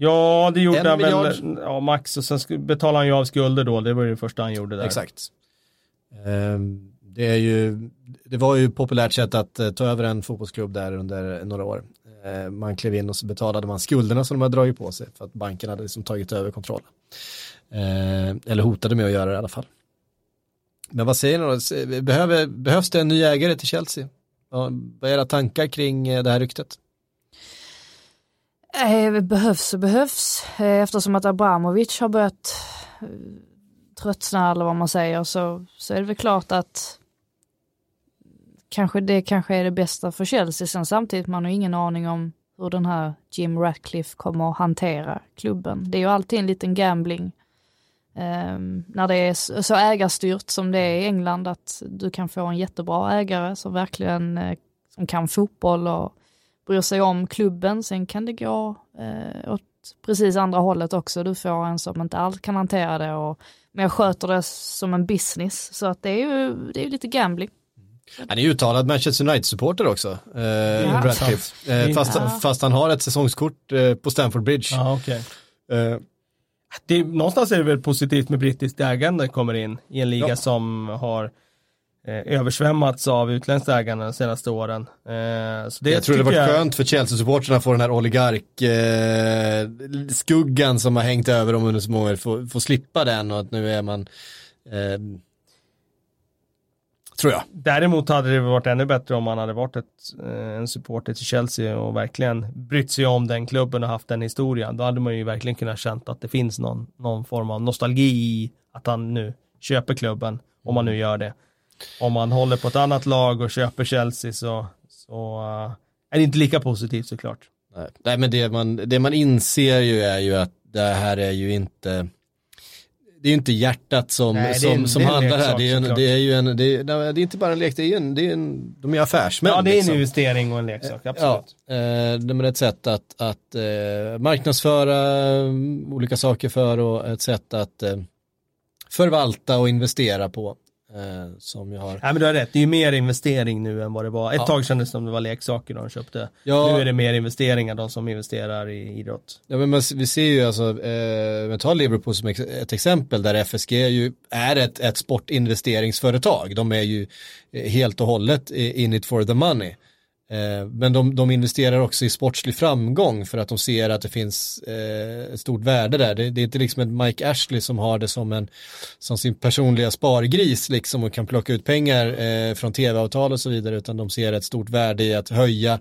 Ja, det gjorde En han väl. miljard. Ja, max. Och sen betalade han ju av skulder då. Det var ju det första han gjorde där. Exakt. Ehm, det, är ju, det var ju populärt sätt att eh, ta över en fotbollsklubb där under några år. Ehm, man klev in och så betalade man skulderna som de hade dragit på sig för att banken hade liksom tagit över kontrollen. Ehm, eller hotade med att göra det i alla fall. Men vad säger ni då? Behöver, behövs det en ny ägare till Chelsea? Ja, vad är era tankar kring eh, det här ryktet? Eh, behövs och behövs. Eh, eftersom att Abramovic har börjat eh, tröttna eller vad man säger så, så är det väl klart att kanske det kanske är det bästa för Chelsea. Sen samtidigt man har ingen aning om hur den här Jim Ratcliffe kommer att hantera klubben. Det är ju alltid en liten gambling ehm, när det är så så ägarstyrt som det är i England att du kan få en jättebra ägare som verkligen eh, som kan fotboll och bryr sig om klubben. Sen kan det gå eh, åt precis andra hållet också. Du får en som inte alls kan hantera det och mer sköter det som en business. Så att det är ju det är lite gambling. Han är ju uttalad Manchester United-supporter också, eh, Ja. Eh, fast, Ja. fast han har ett säsongskort eh, på Stamford Bridge. Ja, okej. Eh, Det, någonstans är det väl positivt med brittiskt ägande kommer in i en liga Ja. som har översvämmats av utländskt ägande de senaste åren. Eh, så det jag tror det var jag- skönt för Chelsea-supportrarna att få den här oligark-skuggan som har hängt över dem under så många år, få, få slippa den och att nu är man, eh, tror jag. Däremot hade det varit ännu bättre om man hade varit ett, eh, en supporter till Chelsea och verkligen brytt sig om den klubben och haft den historien. Då hade man ju verkligen kunnat känt att det finns någon, någon form av nostalgi i att han nu köper klubben, om man nu gör det. Om man håller på ett annat lag och köper Chelsea så, så eh, är det inte lika positivt såklart. Nej, Nej men det man, det man inser ju är ju att det här är ju inte det är ju inte hjärtat som, Nej, är en- som, som handlar här. Det är, en, det är ju en, det är, det är inte bara en lek, det är en, det är en de är affärsmän. Ja, det är en liksom. investering och en leksak, Ja, absolut. eh, det är ett sätt att, att eh, marknadsföra mm, olika saker för och ett sätt att eh, förvalta och investera på. Eh, som jag har. Nej men du har rätt, det är ju mer investering nu än vad det var. Ett Ja. tag kändes det som det var leksaker de köpte. Ja. Nu är det mer investeringar, de som investerar i idrott. Ja, men man, vi ser ju alltså, eh, men ta Liverpool som ex, ett exempel där FSG ju är ett, ett sportinvesteringsföretag. De är ju eh, helt och hållet in it for the money. Eh, men de, de investerar också i sportslig framgång för att de ser att det finns eh, ett stort värde där. Det, det är inte liksom en Mike Ashley som har det som, en, som sin personliga spargris liksom och kan plocka ut pengar eh, från tv-avtal och så vidare utan de ser ett stort värde i att höja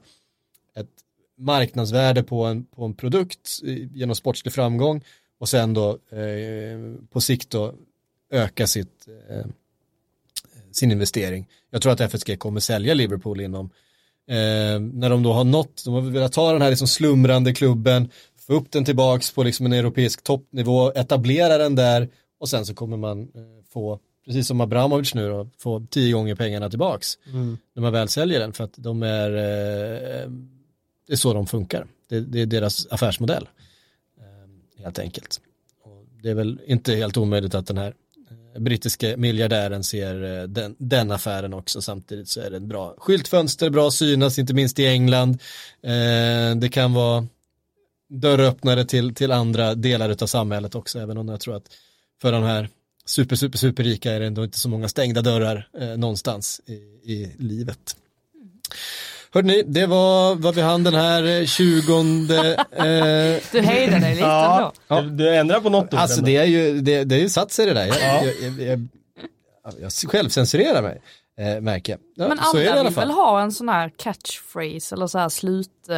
ett marknadsvärde på en, på en produkt genom sportslig framgång och sen då eh, på sikt då öka sitt, eh, sin investering. Jag tror att FSG kommer sälja Liverpool inom eh, när de då har nått, de har velat ta den här liksom slumrande klubben, få upp den tillbaks på liksom en europeisk toppnivå, etablera den där och sen så kommer man eh, få, precis som Abramovic nu då, få tio gånger pengarna tillbaks när man väl säljer den för att de är, eh, det är så de funkar. Det, det är deras affärsmodell eh, helt enkelt. Och det är väl inte helt omöjligt att den här brittiske miljardären ser eh, den, den affären också samtidigt så är det en bra skyltfönster, bra synas, inte minst i England. Eh, det kan vara dörröppnare till, till andra delar av samhället också, även om jag tror att för de här super, super, superrika är det ändå inte så många stängda dörrar eh, någonstans i, i livet. Hörrni, det var vad vi hann den här eh, 20 eh, Du hejdade dig lite Ja, ändå. Du, du ändrar på något ord Alltså ändå. det är ju, det, det är ju satt sig det där. Jag, Ja. jag, jag, jag, jag självcensurerar mig, eh, märker jag. Ja, Men alla vill väl ha en sån här catchphrase eller så här slut, eh,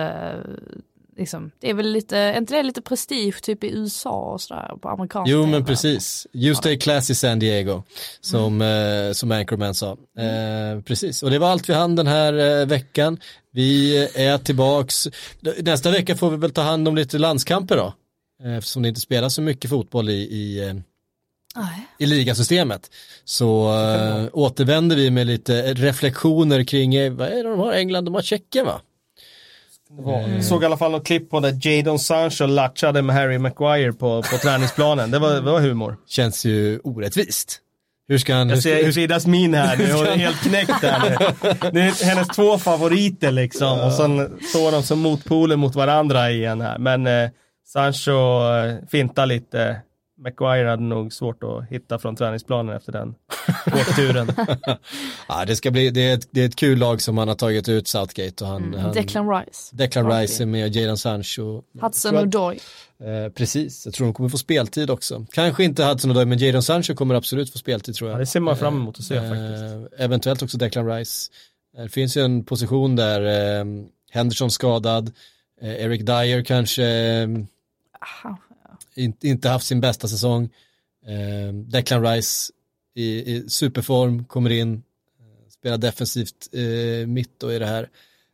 liksom, det är väl lite, är inte det lite prestige typ i USA och sådär på amerikanska Jo men precis, you stay classy San Diego som, Mm. eh, som Anchorman sa. Eh, precis, och det var allt vi hann den här eh, veckan. Vi är tillbaks, nästa vecka får vi väl ta hand om lite landskamper då. Eh, Eftersom det inte spelas så mycket fotboll i, i, eh, Nej. i ligasystemet. Så eh, återvänder vi med lite reflektioner kring, eh, vad är det de har, England, de har Tjeckien va? Jag såg i alla fall något klipp på där Jadon Sancho latchade med Harry Maguire på, på träningsplanen. Det var, det var humor. Känns ju orättvist. Hur ska han, Jag ser Fridas min här nu, hon är helt knäckt där nu. Det är hennes två favoriter liksom och sen står de som motpoler mot varandra igen här. Men eh, Sancho eh, fintar lite. Maguire hade nog svårt att hitta från träningsplanen efter den åkturen. ja, det, ska bli, det, är ett, det är ett kul lag som han har tagit ut Southgate och han, han Mm. Declan Rice. Declan Bra Rice är med, Jadon Sancho. Hudson och att- Eh, precis, jag tror de kommer få speltid också. Kanske inte Hudson Odoi, men Jadon Sancho kommer absolut få speltid tror jag. Ja, det ser man fram emot att se Eh, faktiskt. Eventuellt också Declan Rice. Eh, Det finns ju en position där eh, Henderson skadad, eh, Eric Dyer kanske eh, Aha. Inte, inte haft sin bästa säsong. Eh, Declan Rice i, i superform, kommer in, eh, spelar defensivt eh, mitt då i det här.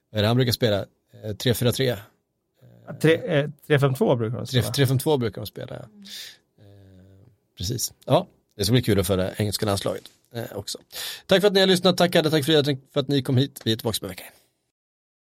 Vad är det han brukar spela? Eh, 3-4-3. Tre- eh, 3-5-2 brukar de spela. 3-5-2 brukar de spela. Ja. Eh, precis. Ja, det ska bli kul att följa engelska landslaget också. Tack för att ni har lyssnat, tack Adde, tack Frida för att ni kom hit. Vi är tillbaka på veckan.